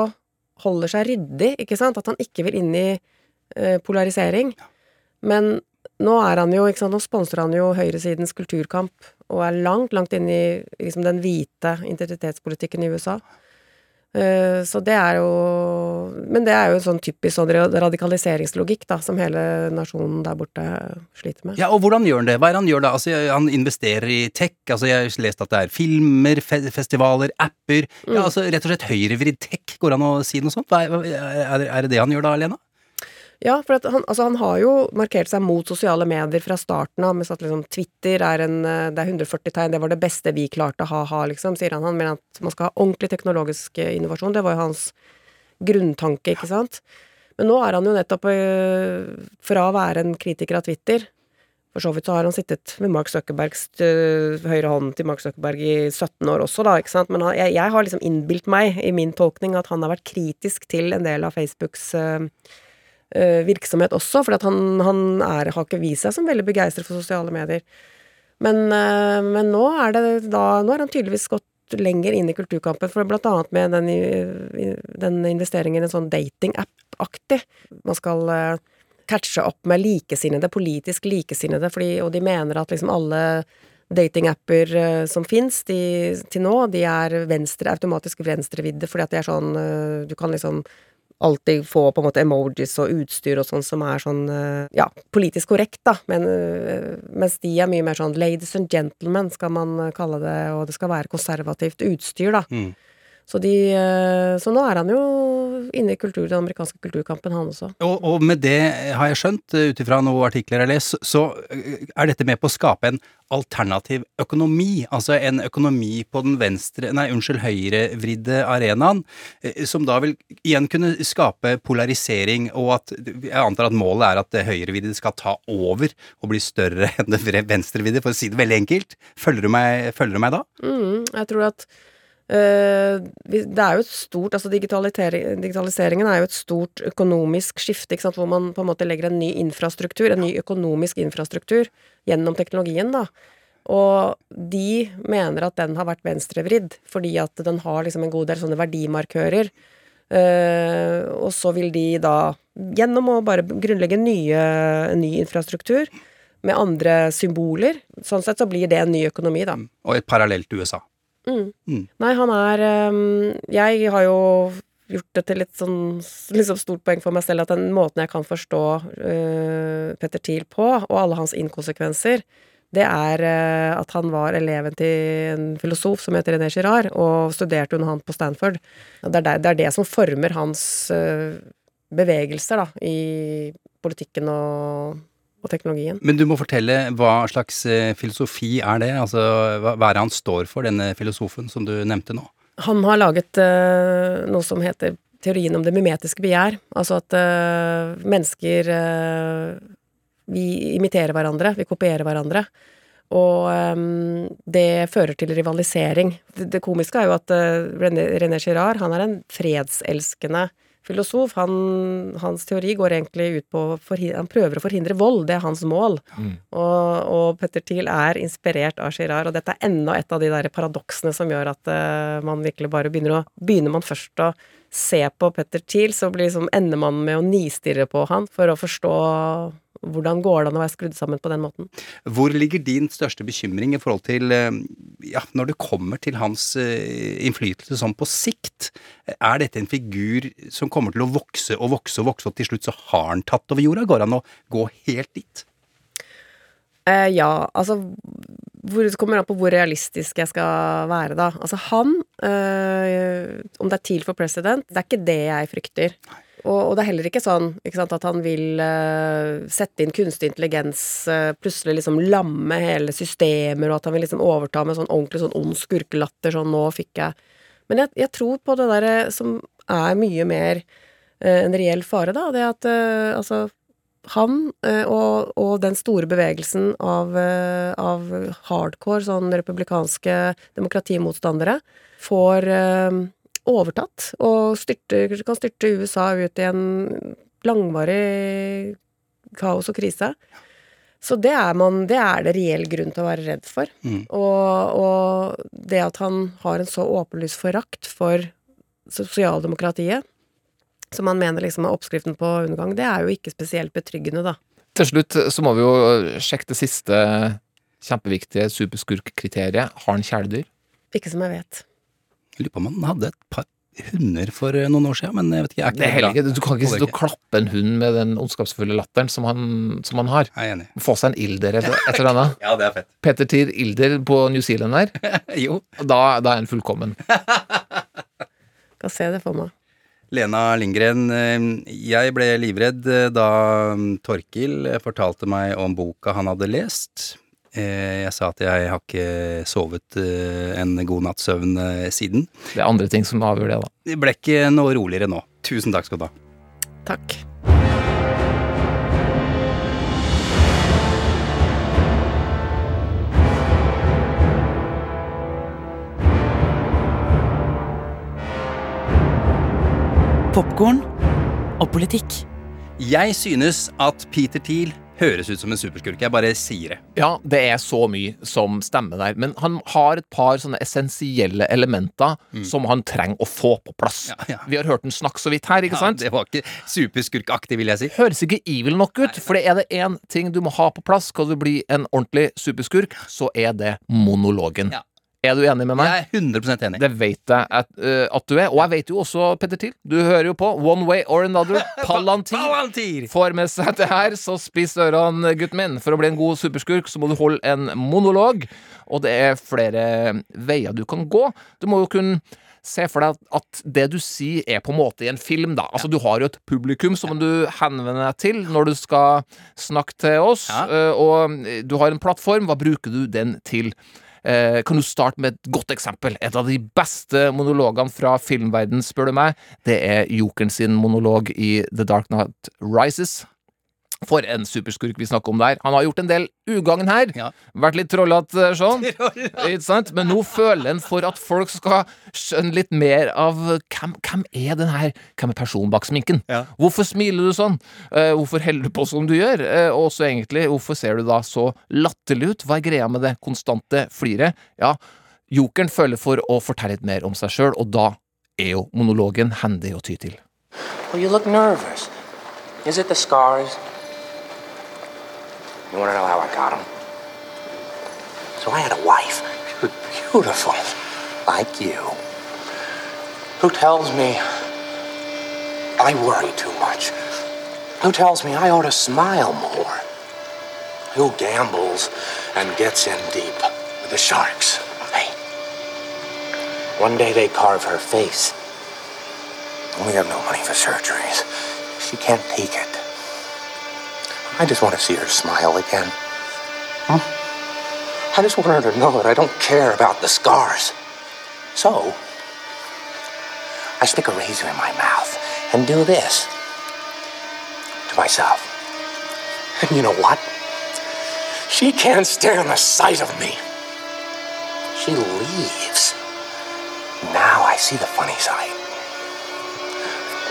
Speaker 4: holder seg ryddig, ikke sant? At han ikke vil inn i eh, polarisering. Men nå er han jo, ikke sant, nå sponser han jo høyresidens kulturkamp, og er langt, langt inne i liksom, den hvite identitetspolitikken i USA. Eh, så det er jo Men det er jo en sånn typisk sånn radikaliseringslogikk, da, som hele nasjonen der borte sliter med.
Speaker 1: Ja, og hvordan gjør han det? Hva er det han gjør da? Altså, han investerer i tech, altså jeg har lest at det er filmer, fe festivaler, apper Ja, altså rett og slett høyrevridd tech, går det an å si noe sånt? Er, er, det- er det det han gjør da, Lena?
Speaker 4: Ja, for han, altså han har jo markert seg mot sosiale medier fra starten av, med at liksom Twitter er en eh, Det er 140 tegn, det var det beste vi klarte, ha-ha, liksom, sier han. Han mener at man skal ha ordentlig teknologisk eh, innovasjon. Det var jo hans grunntanke, ikke sant. Men nå er han jo nettopp eh, Fra å være en kritiker av Twitter For så vidt så har han sittet ved Mark Zuckerbergs høyre hånd til Mark Zuckerberg i 17 år også, da, ikke sant. Men han, jeg, jeg har liksom innbilt meg, i min tolkning, at han har vært kritisk til en del av Facebooks eh, virksomhet også, for han, han er, har ikke vist seg som veldig begeistret for sosiale medier. Men, eh, men nå er da Nå er han tydeligvis gått lenger inn i kulturkampen, for blant annet med den, den investeringen i en sånn dating-app-aktig. Man skal eh, catche opp med likesinnede, politisk likesinnede, fordi, og de mener at liksom alle datingapper eh, som fins til nå, de er venstre, automatisk venstrevidde, fordi at de er sånn eh, Du kan liksom alltid få på en måte emojis og utstyr og sånn som er sånn eh, ja, politisk korrekt, da, men eh, mens de er mye mer sånn ladies and gentlemen, skal man kalle det, og det skal være konservativt utstyr, da.
Speaker 1: Mm.
Speaker 4: Så de eh, Så nå er han jo inne i kultur, den amerikanske kulturkampen, han også.
Speaker 1: Og, og med det har jeg skjønt, ut ifra noen artikler jeg har lest, så øh, er dette med på å skape en alternativ økonomi. Altså en økonomi på den venstre, nei, unnskyld, høyrevridde arenaen, eh, som da vil igjen kunne skape polarisering, og at jeg antar at målet er at det høyrevridde skal ta over og bli større enn det venstrevridde, for å si det veldig enkelt. Følger du meg, følger du meg da?
Speaker 4: Mm, jeg tror at eh, det er jo et stort Altså digitalisering, digitaliseringen er jo et stort økonomisk skifte, ikke sant, hvor man på en måte legger en ny infrastruktur, en ny økonomisk infrastruktur, gjennom teknologien, da. Og de mener at den har vært venstrevridd, fordi at den har liksom en god del sånne verdimarkører. Eh, og så vil de da, gjennom å bare grunnlegge nye, ny infrastruktur med andre symboler, sånn sett så blir det en ny økonomi, da.
Speaker 1: Og et parallelt USA.
Speaker 4: Mm.
Speaker 1: Mm.
Speaker 4: Nei, han er um, Jeg har jo gjort det til litt sånn liksom stort poeng for meg selv at den måten jeg kan forstå uh, Petter Thiel på, og alle hans inkonsekvenser, det er uh, at han var eleven til en filosof som heter René Girard, og studerte under han på Stanford. Det er det, det, er det som former hans uh, bevegelser, da, i politikken og, og teknologien.
Speaker 1: Men du må fortelle hva slags eh, filosofi er det? Altså, hva, hva er det han står for, denne filosofen som du nevnte nå?
Speaker 4: Han har laget uh, noe som heter teorien om det mimetiske begjær. Altså at uh, mennesker uh, Vi imiterer hverandre, vi kopierer hverandre. Og um, det fører til rivalisering. Det, det komiske er jo at uh, René, René Girard, han er en fredselskende filosof. Han, hans teori går egentlig ut på Han prøver å forhindre vold, det er hans mål. Og, og Petter Thiel er inspirert av Girard, og dette er enda et av de der paradoksene som gjør at uh, man virkelig bare begynner å Begynner man først å se på Petter Thiel, så blir liksom, ender man med å nistirre på han for å forstå hvordan går det an å være skrudd sammen på den måten.
Speaker 1: Hvor ligger din største bekymring i forhold til eh, Ja, når det kommer til hans eh, innflytelse sånn på sikt? Er dette en figur som kommer til å vokse og vokse og vokse, og til slutt så har han tatt over jorda? Går det an å gå helt dit?
Speaker 4: Eh, ja, altså hvor, Det kommer an på hvor realistisk jeg skal være, da. Altså han, øh, om det er TIL for president, det er ikke det jeg frykter. Og, og det er heller ikke sånn ikke sant, at han vil uh, sette inn kunstig intelligens, uh, plutselig liksom lamme hele systemer, og at han vil liksom overta med sånn ordentlig sånn ond skurkelatter, sånn 'nå fikk jeg' Men jeg, jeg tror på det derre som er mye mer uh, en reell fare, da. Det at altså han og, og den store bevegelsen av, av hardcore sånn republikanske demokratimotstandere får overtatt og styrte, kan styrte USA ut i en langvarig kaos og krise. Så det er, man, det er det reell grunn til å være redd for.
Speaker 1: Mm.
Speaker 4: Og, og det at han har en så åpenlys forakt for sosialdemokratiet, som han mener liksom er oppskriften på undergang, det er jo ikke spesielt betryggende, da.
Speaker 2: Til slutt så må vi jo sjekke det siste kjempeviktige superskurkkriteriet. Har han kjæledyr?
Speaker 4: Ikke som jeg vet.
Speaker 1: Jeg lurer på om han hadde et par hunder for eh, noen år siden, men jeg vet ikke. Er ikke
Speaker 2: Det er heller ikke, du kan ikke sitte og klappe en hund med den ondskapsfulle latteren som han, som han har.
Speaker 1: Jeg er enig.
Speaker 2: Få seg en ilder etter, et eller annet.
Speaker 1: Ja, det er fett.
Speaker 2: Peter Tier Ilder på New Zealand der,
Speaker 1: jo.
Speaker 2: da, da er han fullkommen.
Speaker 4: Kan se det for meg.
Speaker 1: Lena Lindgren, eh, jeg ble livredd eh, da mm, Torkil fortalte meg om boka han hadde lest. Eh, Jeg sa at jeg har ikke sovet eh, en god natts søvn eh, siden.
Speaker 2: Det er andre ting som avgjør det, da.
Speaker 1: Det ble ikke noe roligere nå. Tusen takk skal du ha.
Speaker 4: Takk.
Speaker 3: Popkorn og politikk.
Speaker 1: Jeg synes at Peter Thiel høres ut som en superskurk. Jeg bare sier det.
Speaker 2: Ja, det er så mye som stemmer der, men han har et par sånne essensielle elementer som han trenger å få på plass.
Speaker 1: Ja, ja.
Speaker 2: Vi har hørt den snakke så vidt her, ikke sant?
Speaker 1: Ja, det var ikke superskurkaktig, vil jeg si.
Speaker 2: Høres ikke evil nok ut, for det er det én ting du må ha på plass skal du bli en ordentlig superskurk, så er det monologen.
Speaker 1: Ja.
Speaker 2: Er du enig med meg?
Speaker 1: Jeg er 100% enig.
Speaker 2: Det vet jeg at, uh, at du er. Og jeg vet jo også, Petter Thiel, du hører jo på One Way or Another. Palantir.
Speaker 1: Palantir!
Speaker 2: Får med seg det her, så spiss ørene, gutten min. For å bli en god superskurk, så må du holde en monolog. Og det er flere veier du kan gå. Du må jo kunne Se for deg at det du sier, er på en måte i en film, da. Altså, du har jo et publikum som du henvender deg til når du skal snakke til oss,
Speaker 1: Ja.
Speaker 2: eh, og du har en plattform. Hva bruker du den til? Eh, kan du starte med et godt eksempel? Et av de beste monologene fra filmverden, spør du meg, det er Jokeren sin monolog i The Dark Night Rises. For en superskurk vi snakker om der. Han har gjort en del ugagn her.
Speaker 1: Ja.
Speaker 2: Vært litt trollete, sånn. Ikke sant? Men nå føler han for at folk skal skjønne litt mer av hvem, hvem er den her Hvem er personen bak sminken?
Speaker 1: Ja.
Speaker 2: Hvorfor smiler du sånn? Eh, hvorfor holder du på som du gjør? Eh, og så egentlig, hvorfor ser du da så latterlig ut? Hva er greia med det konstante fliret? Ja, jokeren føler for å fortelle litt mer om seg sjøl, og da er jo monologen hendig å ty til.
Speaker 7: Well, you look nervous. Is it the scars? You want to know how I got them? So I had a wife, she was beautiful, like you, who tells me I worry too much, who tells me I ought to smile more, who gambles and gets in deep with the sharks. Hey, one day they carve her face. We have no money for surgeries. She can't take it. I just want to see her smile again. Hmm? I just want her to know that I don't care about the scars. So, I stick a razor in my mouth and do this to myself. And you know what? She can't stand the sight of me. She leaves. Now I see the funny side.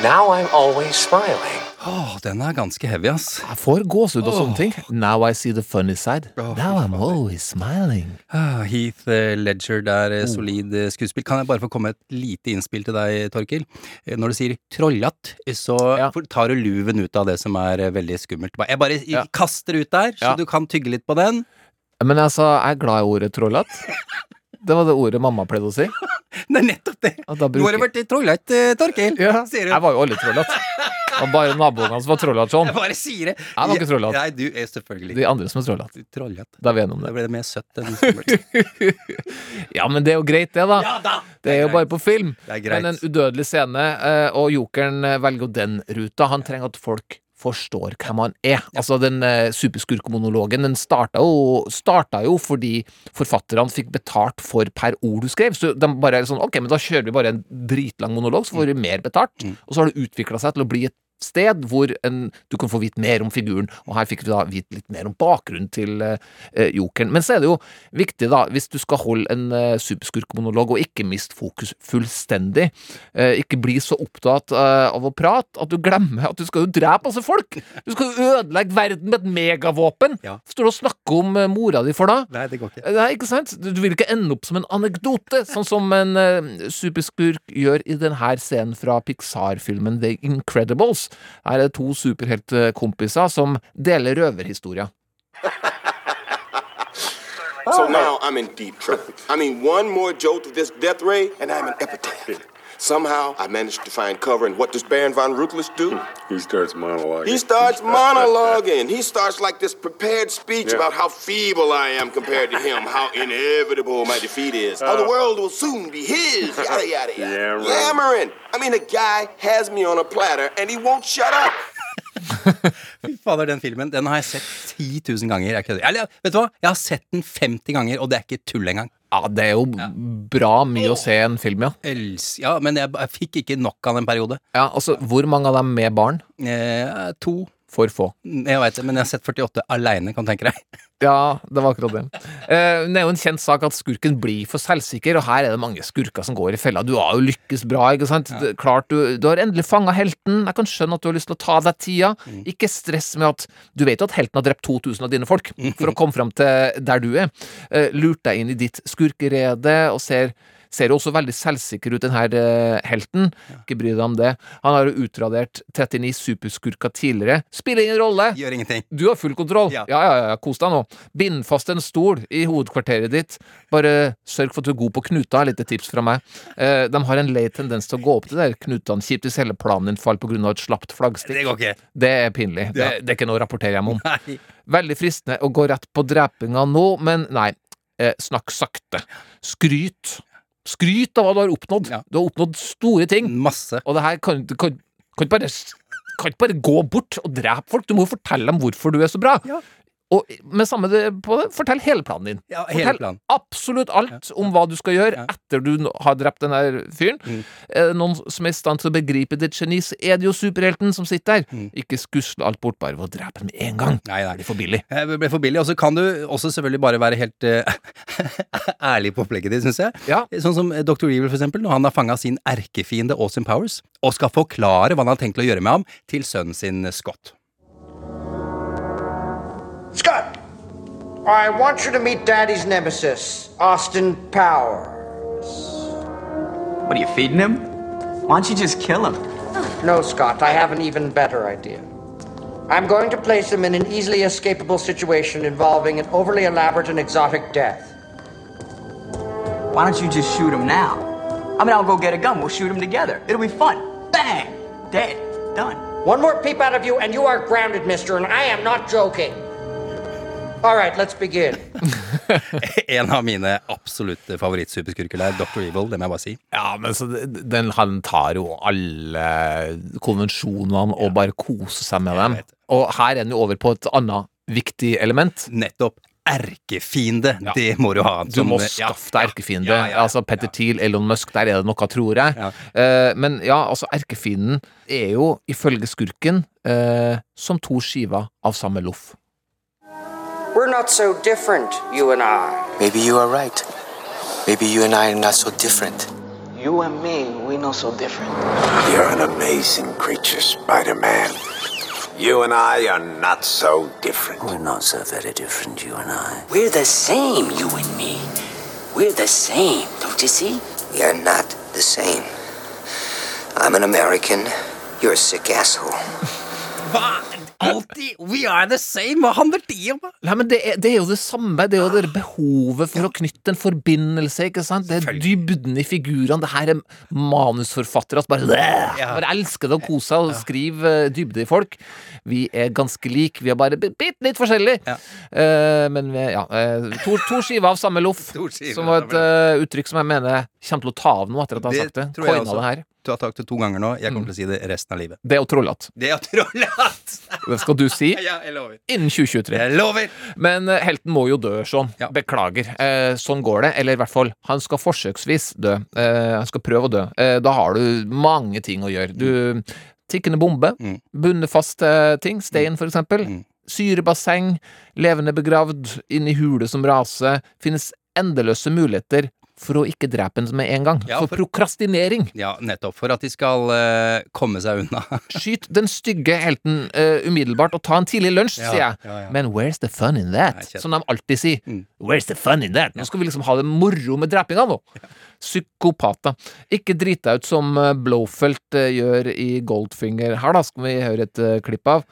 Speaker 7: Now I'm always smiling.
Speaker 1: Åh, den er ganske heavy, ass.
Speaker 2: Jeg får gåsehud og sånne ting. Now I see the funny side.
Speaker 1: Oh,
Speaker 2: Now I'm always smiling.
Speaker 1: Ah, Heath eh, Ledger, det er
Speaker 2: Oh.
Speaker 1: eh, solid eh, skuespill. Kan jeg bare få komme et lite innspill til deg, Torkil? Eh, Når du sier trollatt, så
Speaker 2: Ja.
Speaker 1: tar du luven ut av det som er eh, veldig skummelt. Jeg bare
Speaker 2: Ja.
Speaker 1: kaster ut der, så
Speaker 2: Ja.
Speaker 1: du kan tygge litt på den.
Speaker 2: Men altså, jeg er glad i ordet 'trollat'. Det var det ordet mamma pleide å si.
Speaker 1: Det er nettopp det! Du har vært trollatt, eh, Torkil.
Speaker 2: Ja, jeg var jo aldri trollete. Var bare naboen som var trollete sånn.
Speaker 1: Jeg bare sier det.
Speaker 2: Jeg var ikke trollete.
Speaker 1: Nei, du er selvfølgelig
Speaker 2: De andre som er trollete.
Speaker 1: Trollete.
Speaker 2: Da er vi enige om
Speaker 1: Da
Speaker 2: det.
Speaker 1: ble det mer søtt enn skummelt.
Speaker 2: Ja, men det er jo greit, det, da.
Speaker 1: Ja da!
Speaker 2: Det er jo bare på film.
Speaker 1: Det er greit.
Speaker 2: Men en udødelig scene, eh, og jokeren eh, velger jo den ruta. Han trenger at folk forstår hvem han er. Altså, den eh, superskurkmonologen, den starta jo, starta jo fordi forfatterne fikk betalt for per ord du skrev. Så de bare er sånn, ok, men da kjører vi bare en dritlang monolog, så får vi mer betalt.
Speaker 1: Mm.
Speaker 2: Og så har det utvikla seg til å bli et sted hvor en, du kan få vite mer om figuren, og her fikk vi da vite litt mer om bakgrunnen til eh, eh, jokeren. Men så er det jo viktig, da, hvis du skal holde en eh, superskurkmonolog, og ikke miste fokus fullstendig, eh, ikke bli så opptatt eh, av å prate at du glemmer at du skal jo drepe masse folk! Du skal jo ødelegge verden med et megavåpen!
Speaker 1: Ja.
Speaker 2: Står du og snakker om eh, mora di for da?
Speaker 1: Nei, det går ikke.
Speaker 2: Nei, ikke sant? Du du vil ikke ende opp som en anekdote, sånn som en superskurk gjør i denne scenen fra Pixar-filmen The Incredibles. Her er det to superheltkompiser som deler røverhistorier.
Speaker 8: So now I'm in deep trouble. I mean, one more jolt of this death ray, and I'm an epitaph. Somehow, I managed to find cover, and what does Baron von Ruthless do?
Speaker 9: He starts monologuing.
Speaker 8: He starts monologuing. He starts like this prepared speech
Speaker 9: Yeah.
Speaker 8: about how feeble I am compared to him, how inevitable my defeat is, how the world will soon be his, yada, yada, yada.
Speaker 9: Yammering.
Speaker 8: Yammering. I mean, the guy has me on a platter, and he won't shut up.
Speaker 1: Fy fader, den filmen den har jeg sett 10 000 ganger. Jeg. Eller, vet du hva? Jeg har sett den 50 ganger, og det er ikke tull engang.
Speaker 2: Ja, det er jo bra mye å se en film, ja.
Speaker 1: Els ja, men jeg, jeg fikk ikke nok av den periode.
Speaker 2: ja. Altså, hvor mange av dem med barn?
Speaker 1: Eh, to.
Speaker 2: For få.
Speaker 1: Jeg vet det, men jeg har sett 48 aleine, kan du tenke deg.
Speaker 2: Ja, det var akkurat det. Eh, det er jo en kjent sak at skurken blir for selvsikker, og her er det mange skurker som går i fella. Du har jo lykkes bra, ikke sant? Ja. klart, du, du har endelig fanga helten. Jeg kan skjønne at du har lyst til å ta deg tida. Ikke stress med at Du vet jo at helten har drept 2000 av dine folk for å komme fram til der du er. Eh, lurt deg inn i ditt skurkerede og ser Ser jo også veldig selvsikker ut, den her eh, helten. Ikke bry deg om det. Han har jo utradert 39 superskurker tidligere. Spiller ingen rolle!
Speaker 1: Gjør ingenting.
Speaker 2: Du har full kontroll.
Speaker 1: Ja.
Speaker 2: Ja, ja, ja, kos deg nå. Bind fast en stol i hovedkvarteret ditt. Bare sørg for at du er god på knuter. Lite tips fra meg. Eh, de har en lei tendens til å gå opp de der knutene. Kjipt hvis hele planen din faller pga. et slapt flaggstikk.
Speaker 1: Det går ikke.
Speaker 2: Det er pinlig. Det, det er ikke noe å rapportere hjem om.
Speaker 1: Nei.
Speaker 2: Veldig fristende å gå rett på drepinga nå, men nei. Eh, snakk sakte. Skryt. Skryt av hva du har oppnådd.
Speaker 1: Ja.
Speaker 2: Du har oppnådd store ting.
Speaker 1: Masse.
Speaker 2: Og det her kan du kan, kan ikke bare kan ikke bare gå bort og drepe folk. Du må jo fortelle dem hvorfor du er så bra.
Speaker 1: Ja.
Speaker 2: Og med samme det, på det, fortell hele planen din.
Speaker 1: Ja, hele
Speaker 2: fortell
Speaker 1: planen.
Speaker 2: absolutt alt om hva du skal gjøre etter du har drept den der fyren.
Speaker 1: Mm.
Speaker 2: Er noen som er i stand til å begripe ditt geni, så er det jo superhelten som sitter der.
Speaker 1: Mm.
Speaker 2: Ikke skusle alt bort bare ved å drepe med en gang.
Speaker 1: Nei, nei.
Speaker 2: Det blir for billig.
Speaker 1: Eh, Det blir for billig. Og så kan du også selvfølgelig bare være helt uh, ærlig på opplegget ditt, syns jeg.
Speaker 2: Ja.
Speaker 1: Sånn som eh, Dr. Evil, for eksempel, når han har fanga sin erkefiende Austin Powers, og skal forklare hva han har tenkt å gjøre med ham, til sønnen sin Scott.
Speaker 9: Scott, I want you to meet Daddy's nemesis, Austin Powers.
Speaker 10: What are you feeding him? Why don't you just kill him?
Speaker 9: No, Scott, I have an even better idea. I'm going to place him in an easily escapable situation involving an overly elaborate and exotic death.
Speaker 10: Why don't you just shoot him now? I mean, I'll go get a gun. We'll shoot him together. It'll be fun. Bang! Dead. Done.
Speaker 9: One more peep out of you, and you are grounded, mister, and I am not joking. All right, let's begin.
Speaker 1: En av mine absolutte favorittsuperskurker der, Dr. Evil, det må jeg bare si.
Speaker 2: Ja, men så den, han tar jo alle konvensjonene og bare koser seg med dem. Og her er den jo over på et annet viktig element.
Speaker 1: Nettopp. Erkefiende, det må du ha.
Speaker 2: Du må skaffe deg erkefiende.
Speaker 1: Ja, ja, ja.
Speaker 2: Altså Petter Thiel, Elon Musk, der er det noe, tror jeg.
Speaker 1: Ja.
Speaker 2: Eh, men ja, altså erkefienden er jo ifølge skurken uh, som to skiver av samme loff.
Speaker 9: We're not so different, you and I.
Speaker 7: Maybe you are right. Maybe you and I are not so different.
Speaker 10: You and me, we're not so different.
Speaker 8: You're an amazing creature, Spider Man. You and I are not so different.
Speaker 10: We're not so very different, you and I. We're the same, you and me. We're the same, don't you see?
Speaker 7: We are not the same. I'm an American. You're a sick asshole.
Speaker 1: Alltid We are the same! Hva handler det om?
Speaker 2: Nei, men det er, det er jo det samme. Det er jo det behovet for å knytte en forbindelse. ikke sant? Det er dybden i figurene. Det her er manusforfattere som bare,
Speaker 1: Ja.
Speaker 2: bare elsker det å kose seg og skrive Skriver dybde i folk. Vi er ganske like, vi er bare bitte litt forskjellige.
Speaker 1: Ja.
Speaker 2: Uh, men vi, ja, uh, to, to skiver av samme loff, som var et uh, uttrykk som jeg mener kommer til å ta av nå etter at jeg har sagt det.
Speaker 1: tror jeg
Speaker 2: Coina
Speaker 1: også.
Speaker 2: det her.
Speaker 1: Du har sagt det to ganger nå. Jeg
Speaker 2: Mm.
Speaker 1: kommer til å si det resten av livet.
Speaker 2: Det er jo trollete.
Speaker 1: Det er trollete!
Speaker 2: Det skal du si
Speaker 1: Ja, jeg lover.
Speaker 2: innen 2023.
Speaker 1: Jeg lover!
Speaker 2: Men uh, helten må jo dø, sånn.
Speaker 1: Ja.
Speaker 2: Beklager. Uh, sånn går det. Eller i hvert fall, han skal forsøksvis dø. Uh, han skal prøve å dø. Da har du mange ting å gjøre. Du Tikkende bombe.
Speaker 1: Mm.
Speaker 2: Bundet fast til ting. Stein, for eksempel.
Speaker 1: Mm.
Speaker 2: Syrebasseng. Levende begravd. Inn i hule som raser. Finnes endeløse muligheter for å ikke drepe en med en gang.
Speaker 1: Ja,
Speaker 2: for,
Speaker 1: for-
Speaker 2: prokrastinering.
Speaker 1: Ja, nettopp. For at de skal uh, komme seg unna.
Speaker 2: Skyt den stygge helten uh, umiddelbart og ta en tidlig lunsj,
Speaker 1: Ja,
Speaker 2: sier jeg.
Speaker 1: ja.
Speaker 2: Men where's the fun in that? Som de alltid sier.
Speaker 1: Mm.
Speaker 2: Where's the fun in that? Nå skal vi liksom ha det moro med drepinga nå. Psykopater. Ikke drit deg ut som eh, Blowfelt gjør i Goldfinger. Her da skal vi høre et klipp av.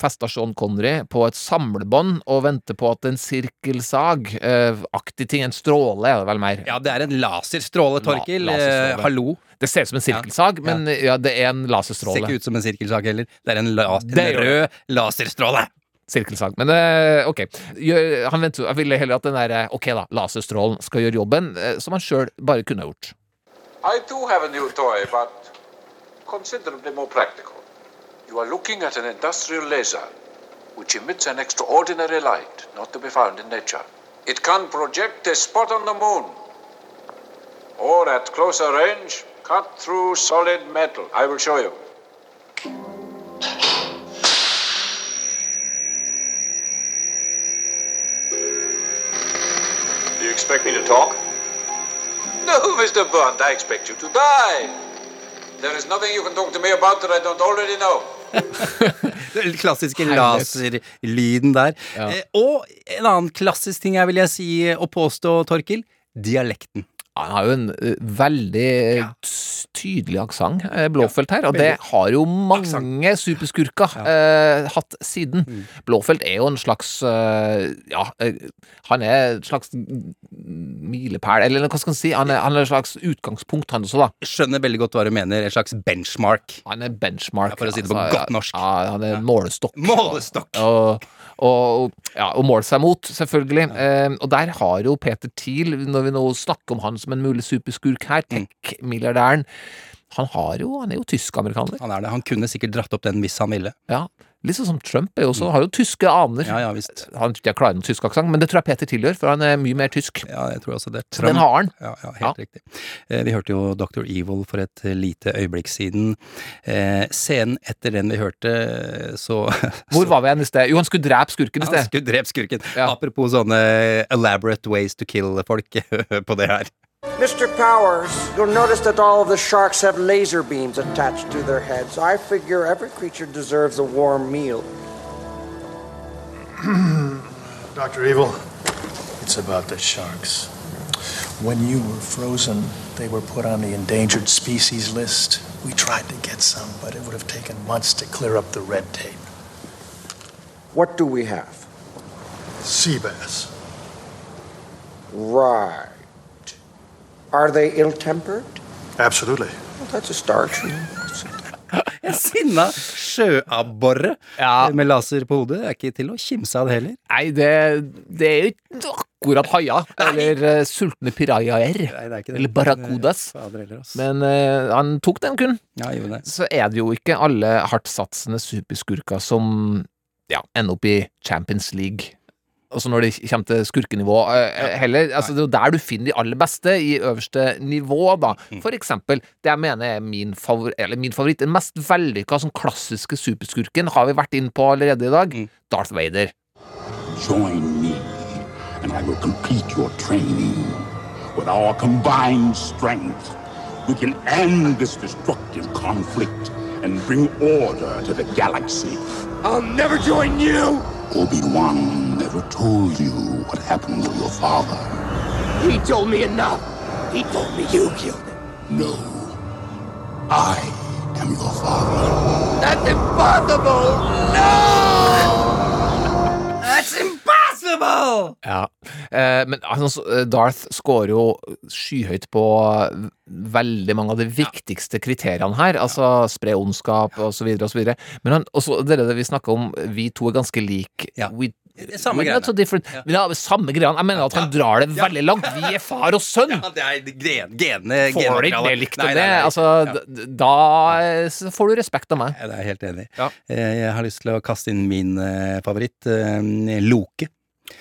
Speaker 2: Festa Sean Connery på et samlebånd og venter på at en sirkelsag-aktig ting, en stråle er det vel mer,
Speaker 1: Ja, det er en laserstråle, Torkil.
Speaker 2: La- laserstråle.
Speaker 1: Eh, hallo.
Speaker 2: Det ser ut som en sirkelsag, men ja, det er en laserstråle.
Speaker 1: Ser ikke ut som en sirkelsag heller. Det er en, la en rød laserstråle.
Speaker 2: Sirkelsag. Men eh, ok. Han venter, jeg ville heller at den der, eh, ok da, laserstrålen skal gjøre jobben, eh, som han sjøl bare kunne gjort.
Speaker 11: I do have a new toy, but considerably more practical. You are looking at an industrial laser, which emits an extraordinary light not to be found in nature. It can project a spot on the moon, or at closer range, cut through solid metal. I will show you. Do you expect me to talk? No, Mr. Bond, I expect you to die. There is nothing you can talk to me about that I don't already know.
Speaker 1: Den klassiske laserlyden der.
Speaker 2: Ja.
Speaker 1: Eh, og en annen klassisk ting jeg vil jeg si og påstå, Torkil. Dialekten.
Speaker 2: Han har jo en eh, veldig ja. tydelig aksent, eh, Blåfelt her, og det har jo mange superskurker eh, hatt siden.
Speaker 1: Mm.
Speaker 2: Blåfelt er jo en slags eh, Ja, eh, han er en slags milepæl, eller hva skal man si? Han er, han er en slags utgangspunkt, han også, da.
Speaker 1: Skjønner veldig godt hva du mener. En slags benchmark.
Speaker 2: Han er benchmark.
Speaker 1: Ja, for å si det på
Speaker 2: altså,
Speaker 1: godt norsk.
Speaker 2: Ja, han er målestokk.
Speaker 1: Målestokk!
Speaker 2: Og, og, ja, og måle seg mot, selvfølgelig. Eh, og der har jo Peter Thiel, når vi nå snakker om han som en mulig superskurk her,
Speaker 1: Mm.
Speaker 2: tech-milliardæren Han har jo, han er jo tysk-amerikaner.
Speaker 1: Han er det. Han kunne sikkert dratt opp den hvis han ville.
Speaker 2: Ja, Litt sånn som Trump er jo også, har jo tyske aner.
Speaker 1: Mm. Ja, ja, visst.
Speaker 2: Han jeg klarer en tysk aksent, men det tror jeg Peter tilgjør, for han er mye mer tysk.
Speaker 1: Ja, jeg tror også det.
Speaker 2: Trump. den har han.
Speaker 1: Ja, ja helt riktig. Eh, vi hørte jo Dr. Evil for et lite øyeblikk siden. Eh, scenen etter den vi hørte, eh, så
Speaker 2: Hvor var vi igjen i sted? Jo, han skulle drepe skurken i sted.
Speaker 1: Han skulle drepe skurken. Apropos sånne elaborate ways to kill folk på det her.
Speaker 9: Mr. Powers, you'll notice that all of the sharks have laser beams attached to their heads. I figure every creature deserves a warm meal.
Speaker 12: Dr. Evil, it's about the sharks. When you were frozen, they were put on the endangered species list. We tried to get some, but it would have taken months to clear up the red tape.
Speaker 9: What do we have?
Speaker 12: Sea bass.
Speaker 9: Right. Are they ill tempered?
Speaker 12: Absolutely.
Speaker 9: Well, that's a start.
Speaker 1: En sinna sjøabborre med laser på hodet er ikke til å kimse av det heller.
Speaker 2: Nei, det, det er jo ikke akkurat haia. Eller uh, sultne pirajaer. Eller barracudas.
Speaker 1: Ass.
Speaker 2: Men uh, han tok den kun.
Speaker 1: Ja, gjorde det.
Speaker 2: Så er det jo ikke alle hardtsatsende superskurker som ja, ender opp i Champions League. Også når det kommer til skurkenivå eh, heller. Altså, det er jo der du finner de aller beste, i øverste nivå, da.
Speaker 1: Mm.
Speaker 2: For eksempel, det jeg mener er min, favor eller min favoritt, den mest vellykka sånn klassiske superskurken, har vi vært inne på allerede i dag.
Speaker 1: Mm.
Speaker 2: Darth Vader.
Speaker 13: Join me, and I will complete your training. With our combined strength, we can end this destructive conflict and bring order to the galaxy.
Speaker 7: I'll never join you!
Speaker 13: Obi-Wan never told you what happened to your father.
Speaker 7: He told me enough. He told me you killed him.
Speaker 13: No. I am your father.
Speaker 7: That's impossible! No!
Speaker 1: That's impossible!
Speaker 2: Ja, eh, men altså, Darth scorer jo skyhøyt på veldig mange av de viktigste kriteriene her, altså spre ondskap så videre. Men han, også det det vi snakker om, vi to er ganske like. We,
Speaker 1: Samme
Speaker 2: not so. Men ja, samme greiene. Jeg mener at han drar det veldig langt. Vi er far og sønn!
Speaker 1: Ja, det er gen, gene,
Speaker 2: Får du ikke
Speaker 1: mer
Speaker 2: det likt
Speaker 1: om
Speaker 2: det? Altså, da eh, får du respekt av meg.
Speaker 1: Ja, det er jeg helt enig. Eh, Jeg har lyst til å kaste inn min eh, favoritt, eh, Loke.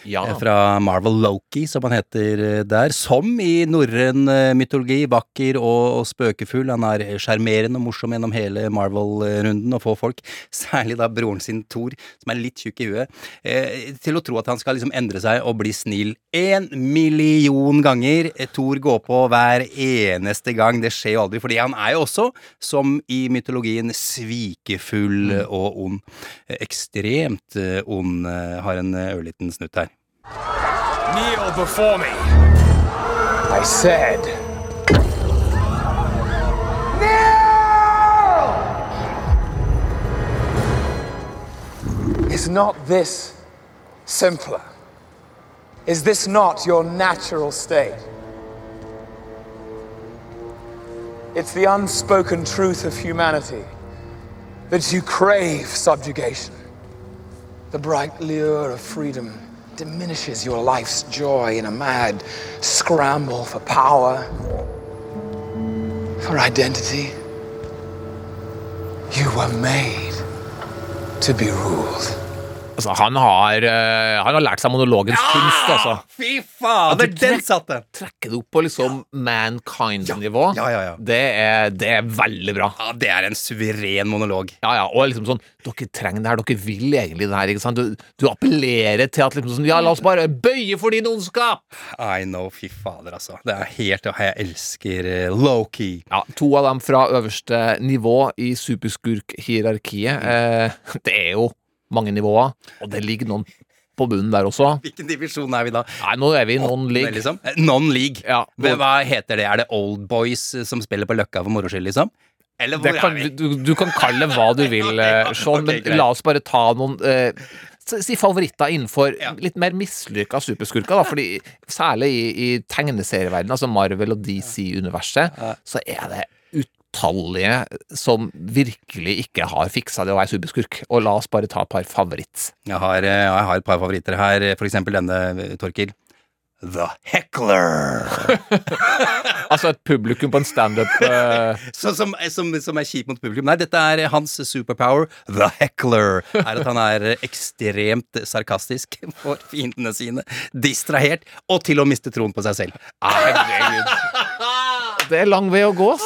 Speaker 2: Ja.
Speaker 1: Eh, Fra Marvel Loki, som han heter eh, der. Som i norrøn eh, mytologi, vakker og, og spøkefull. Han er sjarmerende og morsom gjennom hele Marvel-runden og får folk, særlig da broren sin Thor, som er litt tjukk i huet, eh, til å tro at han skal liksom endre seg og bli snill en million ganger. Thor går på hver eneste gang. Det skjer jo aldri, fordi han er jo også, som i mytologien, svikefull
Speaker 2: Mm.
Speaker 1: og ond. Ekstremt ond. Har en ørliten snutt her.
Speaker 14: Kneel before me. I said. Is not this simpler? Is this not your natural state? It's the unspoken truth of humanity that you crave subjugation. The bright lure of freedom diminishes your life's joy in a mad scramble for power, for identity. You were made to be ruled.
Speaker 2: Altså, han har, uh, han har lært seg monologens kunst, altså.
Speaker 1: Fy faen den satt den!
Speaker 2: Trekker det opp på liksom mankind-nivå.
Speaker 1: Ja, ja, ja.
Speaker 2: Det, er, det er veldig bra.
Speaker 1: Ja, det er en suveren monolog.
Speaker 2: Ja, ja, og liksom sånn Dere trenger det her, dere vil egentlig det her, ikke sant? Du, du appellerer til at liksom sånn Ja, la oss bare bøye for din ondskap!
Speaker 1: I know, fy fader, altså. Det er helt Jeg elsker uh, Loki.
Speaker 2: Ja, to av dem fra øverste nivå i superskurk-hierarkiet. Eh, det er jo mange nivåer, og det ligger noen på bunnen der også.
Speaker 1: Hvilken divisjon er vi da?
Speaker 2: Nei, nå er vi i non-league.
Speaker 1: Liksom? Eh, Non-league.
Speaker 2: Ja,
Speaker 1: Hva heter det? Er det Old Boys eh, som spiller på Løkka for moro skyld, liksom? Eller hvor
Speaker 2: kan,
Speaker 1: er vi?
Speaker 2: du, du kan kalle det hva du vil, eh, Sean, men
Speaker 1: greit.
Speaker 2: la oss bare ta noen eh, Si favoritter innenfor litt mer mislykka superskurker. Da, fordi Særlig i, i tegneserieverdenen, altså Marvel og DC-universet, så er det utallige som virkelig ikke har fiksa det å være superskurk. Og la oss bare ta et par favoritt.
Speaker 1: Jeg har, eh, jeg har et par favoritter her. For eksempel denne, Torkil. The Heckler.
Speaker 2: Altså et publikum på en standup uh,
Speaker 1: som, som, som er kjip mot publikum. Nei, dette er hans superpower. The Heckler. Er at han er ekstremt sarkastisk for fiendene sine. Distrahert. Og til å miste troen på seg selv.
Speaker 2: Herregud. Det er lang vei å gå, ass.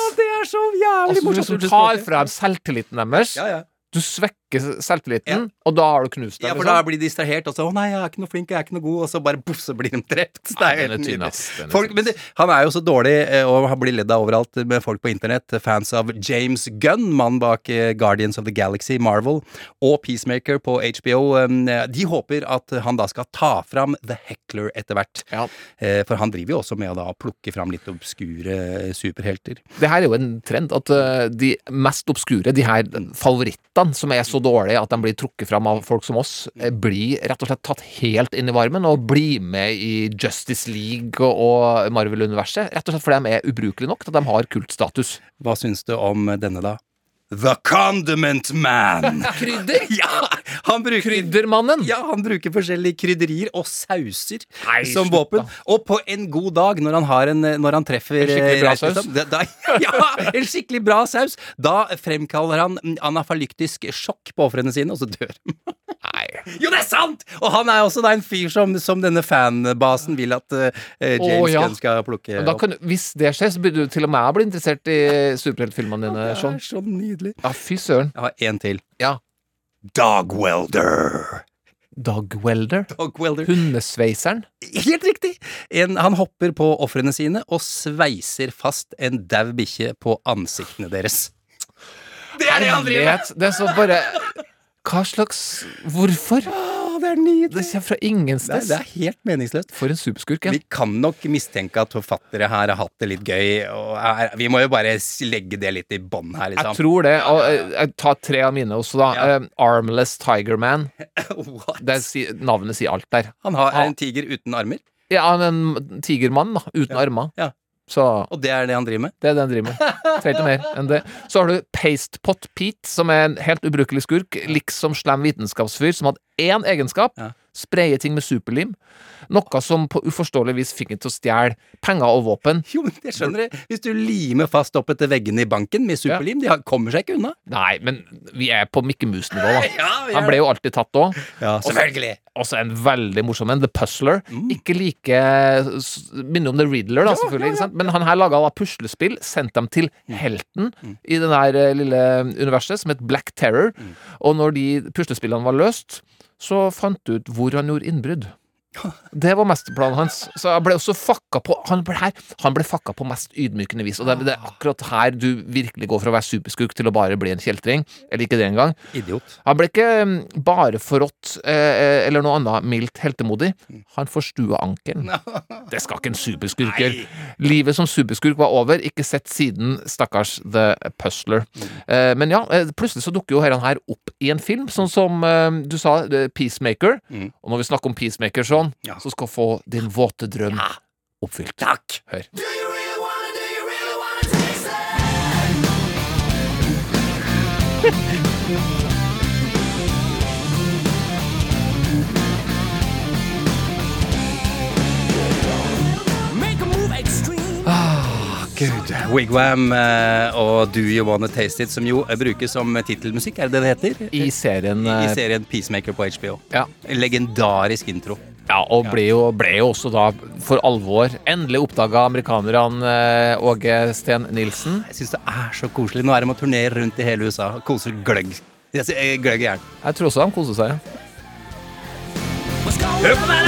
Speaker 1: Så jævlig
Speaker 2: Altså, du
Speaker 1: morsomt.
Speaker 2: liksom tar frem selvtilliten deres.
Speaker 1: Ja, ja.
Speaker 2: Du svekker selvtilliten, og da har du knust dem.
Speaker 1: Ja, for
Speaker 2: liksom.
Speaker 1: da blir de distrahert, og så 'Å nei, jeg er ikke noe flink, jeg er ikke noe god', og så bare boff, så blir de drept. Det er helt nydelig. han er jo så dårlig, eh, og han blir ledd av overalt med folk på internett. Fans av James Gunn, mannen bak eh, Guardians of the Galaxy, Marvel, og Peacemaker på HBO. eh, De håper at han da skal ta fram The Heckler etter hvert. Ja. For han driver jo også med å da plukke fram litt obskure superhelter.
Speaker 2: Det her er jo en trend, at de mest obskure, de her favorittene som er så dårlige at de blir trukket fram av folk som oss, eh, blir rett og slett tatt helt inn i varmen og blir med i Justice League og Marvel-universet. Rett og slett fordi de er ubrukelige nok til at de har kultstatus.
Speaker 1: Hva syns du om denne, da? The Condiment Man!
Speaker 2: Krydder?
Speaker 1: Ja, han bruker
Speaker 2: Kryddermannen?
Speaker 1: Ja, han bruker forskjellige krydderier og sauser
Speaker 2: Nei,
Speaker 1: som
Speaker 2: slutt
Speaker 1: våpen. Og på en god dag, når han, har en, når han treffer
Speaker 2: En skikkelig bra
Speaker 1: saus? da, da, Ja, en skikkelig bra saus! Da fremkaller han anafalyktisk sjokk på ofrene sine, og så dør de.
Speaker 2: Nei.
Speaker 1: Jo, det er sant! Og han er også da en fyr som, som denne fanbasen vil at uh, James
Speaker 2: oh, ja.
Speaker 1: Gunn skal plukke
Speaker 2: Men opp. kan, hvis det skjer, så blir du til og med bli interessert i superheltfilmene dine.
Speaker 1: Det er så nydelig.
Speaker 2: Ja, fy søren.
Speaker 1: Jeg har en til.
Speaker 2: Ja.
Speaker 1: Dog welder.
Speaker 2: Dog welder?
Speaker 1: Dog welder.
Speaker 2: Hundesveiseren?
Speaker 1: Helt riktig! En, han hopper på ofrene sine og sveiser fast en dau bikkje på ansiktene deres. Det er det han driver med!
Speaker 2: Det er så bare Hva slags Hvorfor?
Speaker 1: Det er nydelig!
Speaker 2: Det kommer fra ingen
Speaker 1: Det er,
Speaker 2: sted.
Speaker 1: det er helt meningsløst.
Speaker 2: For en superskurk.
Speaker 1: Vi kan nok mistenke at forfattere her har hatt det litt gøy. Og er, vi må jo bare legge det litt i bånn her,
Speaker 2: Jeg
Speaker 1: liksom.
Speaker 2: tror det. Og eh, jeg tar tre av mine også, da.
Speaker 1: Ja.
Speaker 2: Eh, Armless Tiger Man.
Speaker 1: What?
Speaker 2: Det si, navnet sier alt der.
Speaker 1: Han har, er en tiger uten armer,
Speaker 2: Ja, han en tigermann, da. Uten armer.
Speaker 1: Ja.
Speaker 2: Så
Speaker 1: og det er det han driver med.
Speaker 2: det er det han driver med. Trenger ikke mer enn det. Så har du Pastepot Pete, som er en helt ubrukelig skurk. Liksom slem vitenskapsfyr, som hadde én egenskap.
Speaker 1: Ja.
Speaker 2: Spraye ting med superlim. Noe som på uforståelig vis fikk ham til å stjele penger og våpen.
Speaker 1: Jo, men jeg skjønner det. Hvis du limer fast opp etter veggene i banken med superlim, de kommer seg ikke unna.
Speaker 2: Nei, men vi er på Mikke Mus-nivå, da.
Speaker 1: Ja,
Speaker 2: Han ble jo alltid tatt òg.
Speaker 1: Ja, selvfølgelig.
Speaker 2: Også en veldig morsom en. The Puzzler. Ikke like Minner om The Riddler, da, selvfølgelig. Ja? Men han her laga puslespill, sendte dem til helten i det der eh, lille universet, som het Black Terror. Og når de puslespillene var løst, så fant du ut hvor han gjorde innbrudd. Det var mesterplanen hans. Så jeg ble også fucka på Han ble, her, han ble fucka på mest ydmykende vis. Og det, det er akkurat her du virkelig går fra å være superskurk til å bare bli en kjeltring. Eller ikke det engang.
Speaker 1: Idiot.
Speaker 2: Han ble ikke mm, bare forrådt eh, eller noe annet mildt heltemodig. Han forstua ankelen. Det skal ikke en superskurk gjøre. Livet som superskurk var over, ikke sett siden stakkars The Puzzler. Eh, men ja, eh, plutselig så dukker jo dette her opp i en film, sånn som eh, du sa, eh, Peacemaker. Og når vi snakker om Peacemaker sånn,
Speaker 1: Ja.
Speaker 2: så skal få din våte drøm oppfylt.
Speaker 1: Takk!
Speaker 2: Hør.
Speaker 1: Ah, Gud. Wigwam uh, og Do You Wanna Taste It, som jo brukes som tittelmusikk, er det det heter?
Speaker 2: I serien
Speaker 1: I
Speaker 2: eh,
Speaker 1: serien Peacemaker på HBO.
Speaker 2: Ja.
Speaker 1: En legendarisk intro.
Speaker 2: Ja, og ble jo, ble jo også da for alvor endelig oppdaga amerikanerne eh, Åge Sten Nilsen.
Speaker 1: Jeg syns det er så koselig. Nå er de og turnerer rundt i hele USA. Koser gløgg. Eh, Gløgg i.
Speaker 2: Jeg tror også de koser seg.
Speaker 1: Hør på da!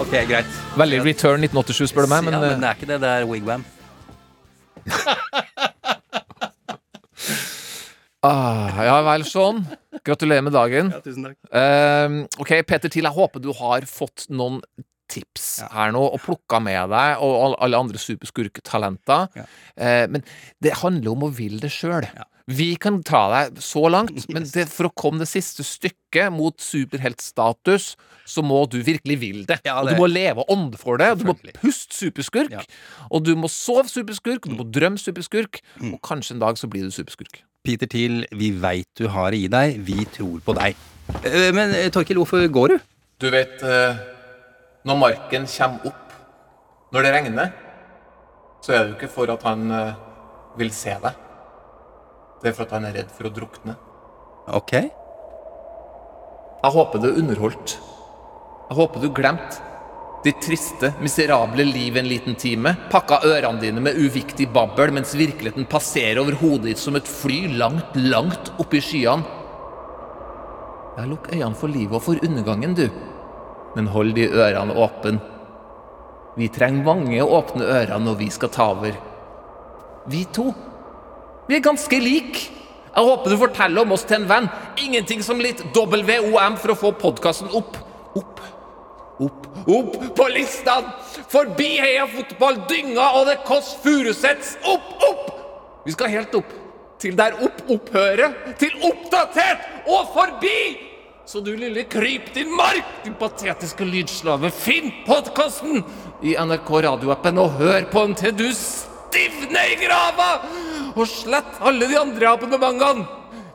Speaker 1: Ok, greit.
Speaker 2: Veldig Return 1987, spør du meg, men,
Speaker 1: ja, men
Speaker 2: eh,
Speaker 1: det er ikke det. Det er Wigwam.
Speaker 2: Ah, ja vel, Sean. Gratulerer med dagen.
Speaker 1: Ja, tusen takk.
Speaker 2: Eh, ok, Peter Thiel, jeg håper du har fått noen tips her nå, og plukka med deg, og alle andre superskurktalenter. Eh, men det handler om å ville det sjøl. Vi kan ta deg så langt, men det, for å komme det siste stykket mot superheltstatus, så må du virkelig ville det. Og
Speaker 1: det-
Speaker 2: du må leve og ånde for det. og Du må puste superskurk, og du må sove superskurk, og du må drømme superskurk,
Speaker 1: Mm.
Speaker 2: og kanskje en dag så blir du superskurk.
Speaker 1: Peter Thiel, vi veit du har det i deg. Vi tror på deg. Eh, Men eh, Torkil, hvorfor går du?
Speaker 2: Du vet, eh, når marken kommer opp, når det regner, så er det jo ikke for at han eh, vil se deg. Det er for at han er redd for å drukne.
Speaker 1: Ok.
Speaker 2: Jeg håper du underholdt. Jeg håper du glemte ditt triste, miserable liv en liten time. Pakka ørene dine med uviktig babbel mens virkeligheten passerer over hodet ditt som et fly langt, langt opp i skyene. Ja, lukk øynene for livet og for undergangen, du. Men hold de ørene åpne. Vi trenger mange åpne ører når vi skal ta over. Vi to. Vi er ganske like. Jeg håper du forteller om oss til en venn. Ingenting som litt WOM for å få podkasten opp. Opp. Opp, opp på listene! Forbi Heia Fotball, Dynga og det Kåss Furuseths! Opp, opp! Vi skal helt opp. Til der opp opphører. Til oppdatert og forbi! Så du lille kryp din mark, din patetiske lydslave. Finn podkasten i NRK radioappen og hør på den til du stivner i grava! Og slett alle de andre abonnementene.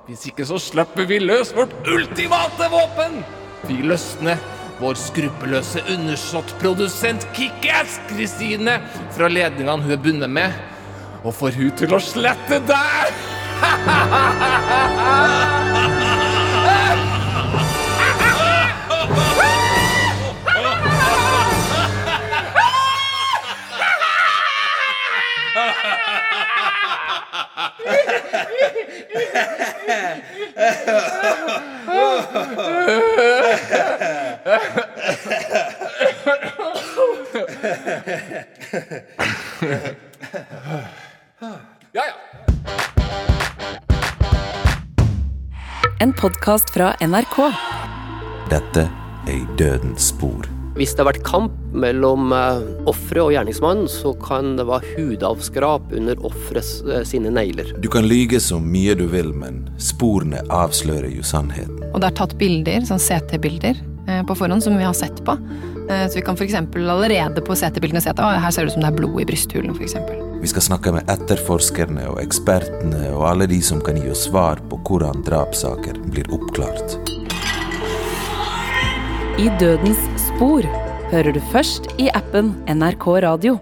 Speaker 2: Hvis ikke så slipper vi løs vårt ultimate våpen. Vi løsner vår skruppelløse undersåttprodusent Kickass Kristine fra ledningene hun er bundet med, og får hun til å slette deg! Ja, ja.
Speaker 15: En podkast fra NRK.
Speaker 16: Dette er i dødens spor.
Speaker 17: Hvis det har vært kamp mellom uh, offeret og gjerningsmannen, så kan det være hudavskrap under offeret eh, sine negler.
Speaker 16: Du kan lyge så mye du vil, men sporene avslører jo sannheten.
Speaker 18: Og det er tatt bilder, sånn CT-bilder, eh, på forhånd som vi har sett på. Eh, Så vi kan f.eks. allerede på CT-bildene se at her ser det ut som det er blod i brysthulen, f.eks.
Speaker 16: Vi skal snakke med etterforskerne og ekspertene og alle de som kan gi oss svar på hvordan drapssaker blir oppklart.
Speaker 15: I dødens spor hører du først i appen NRK Radio.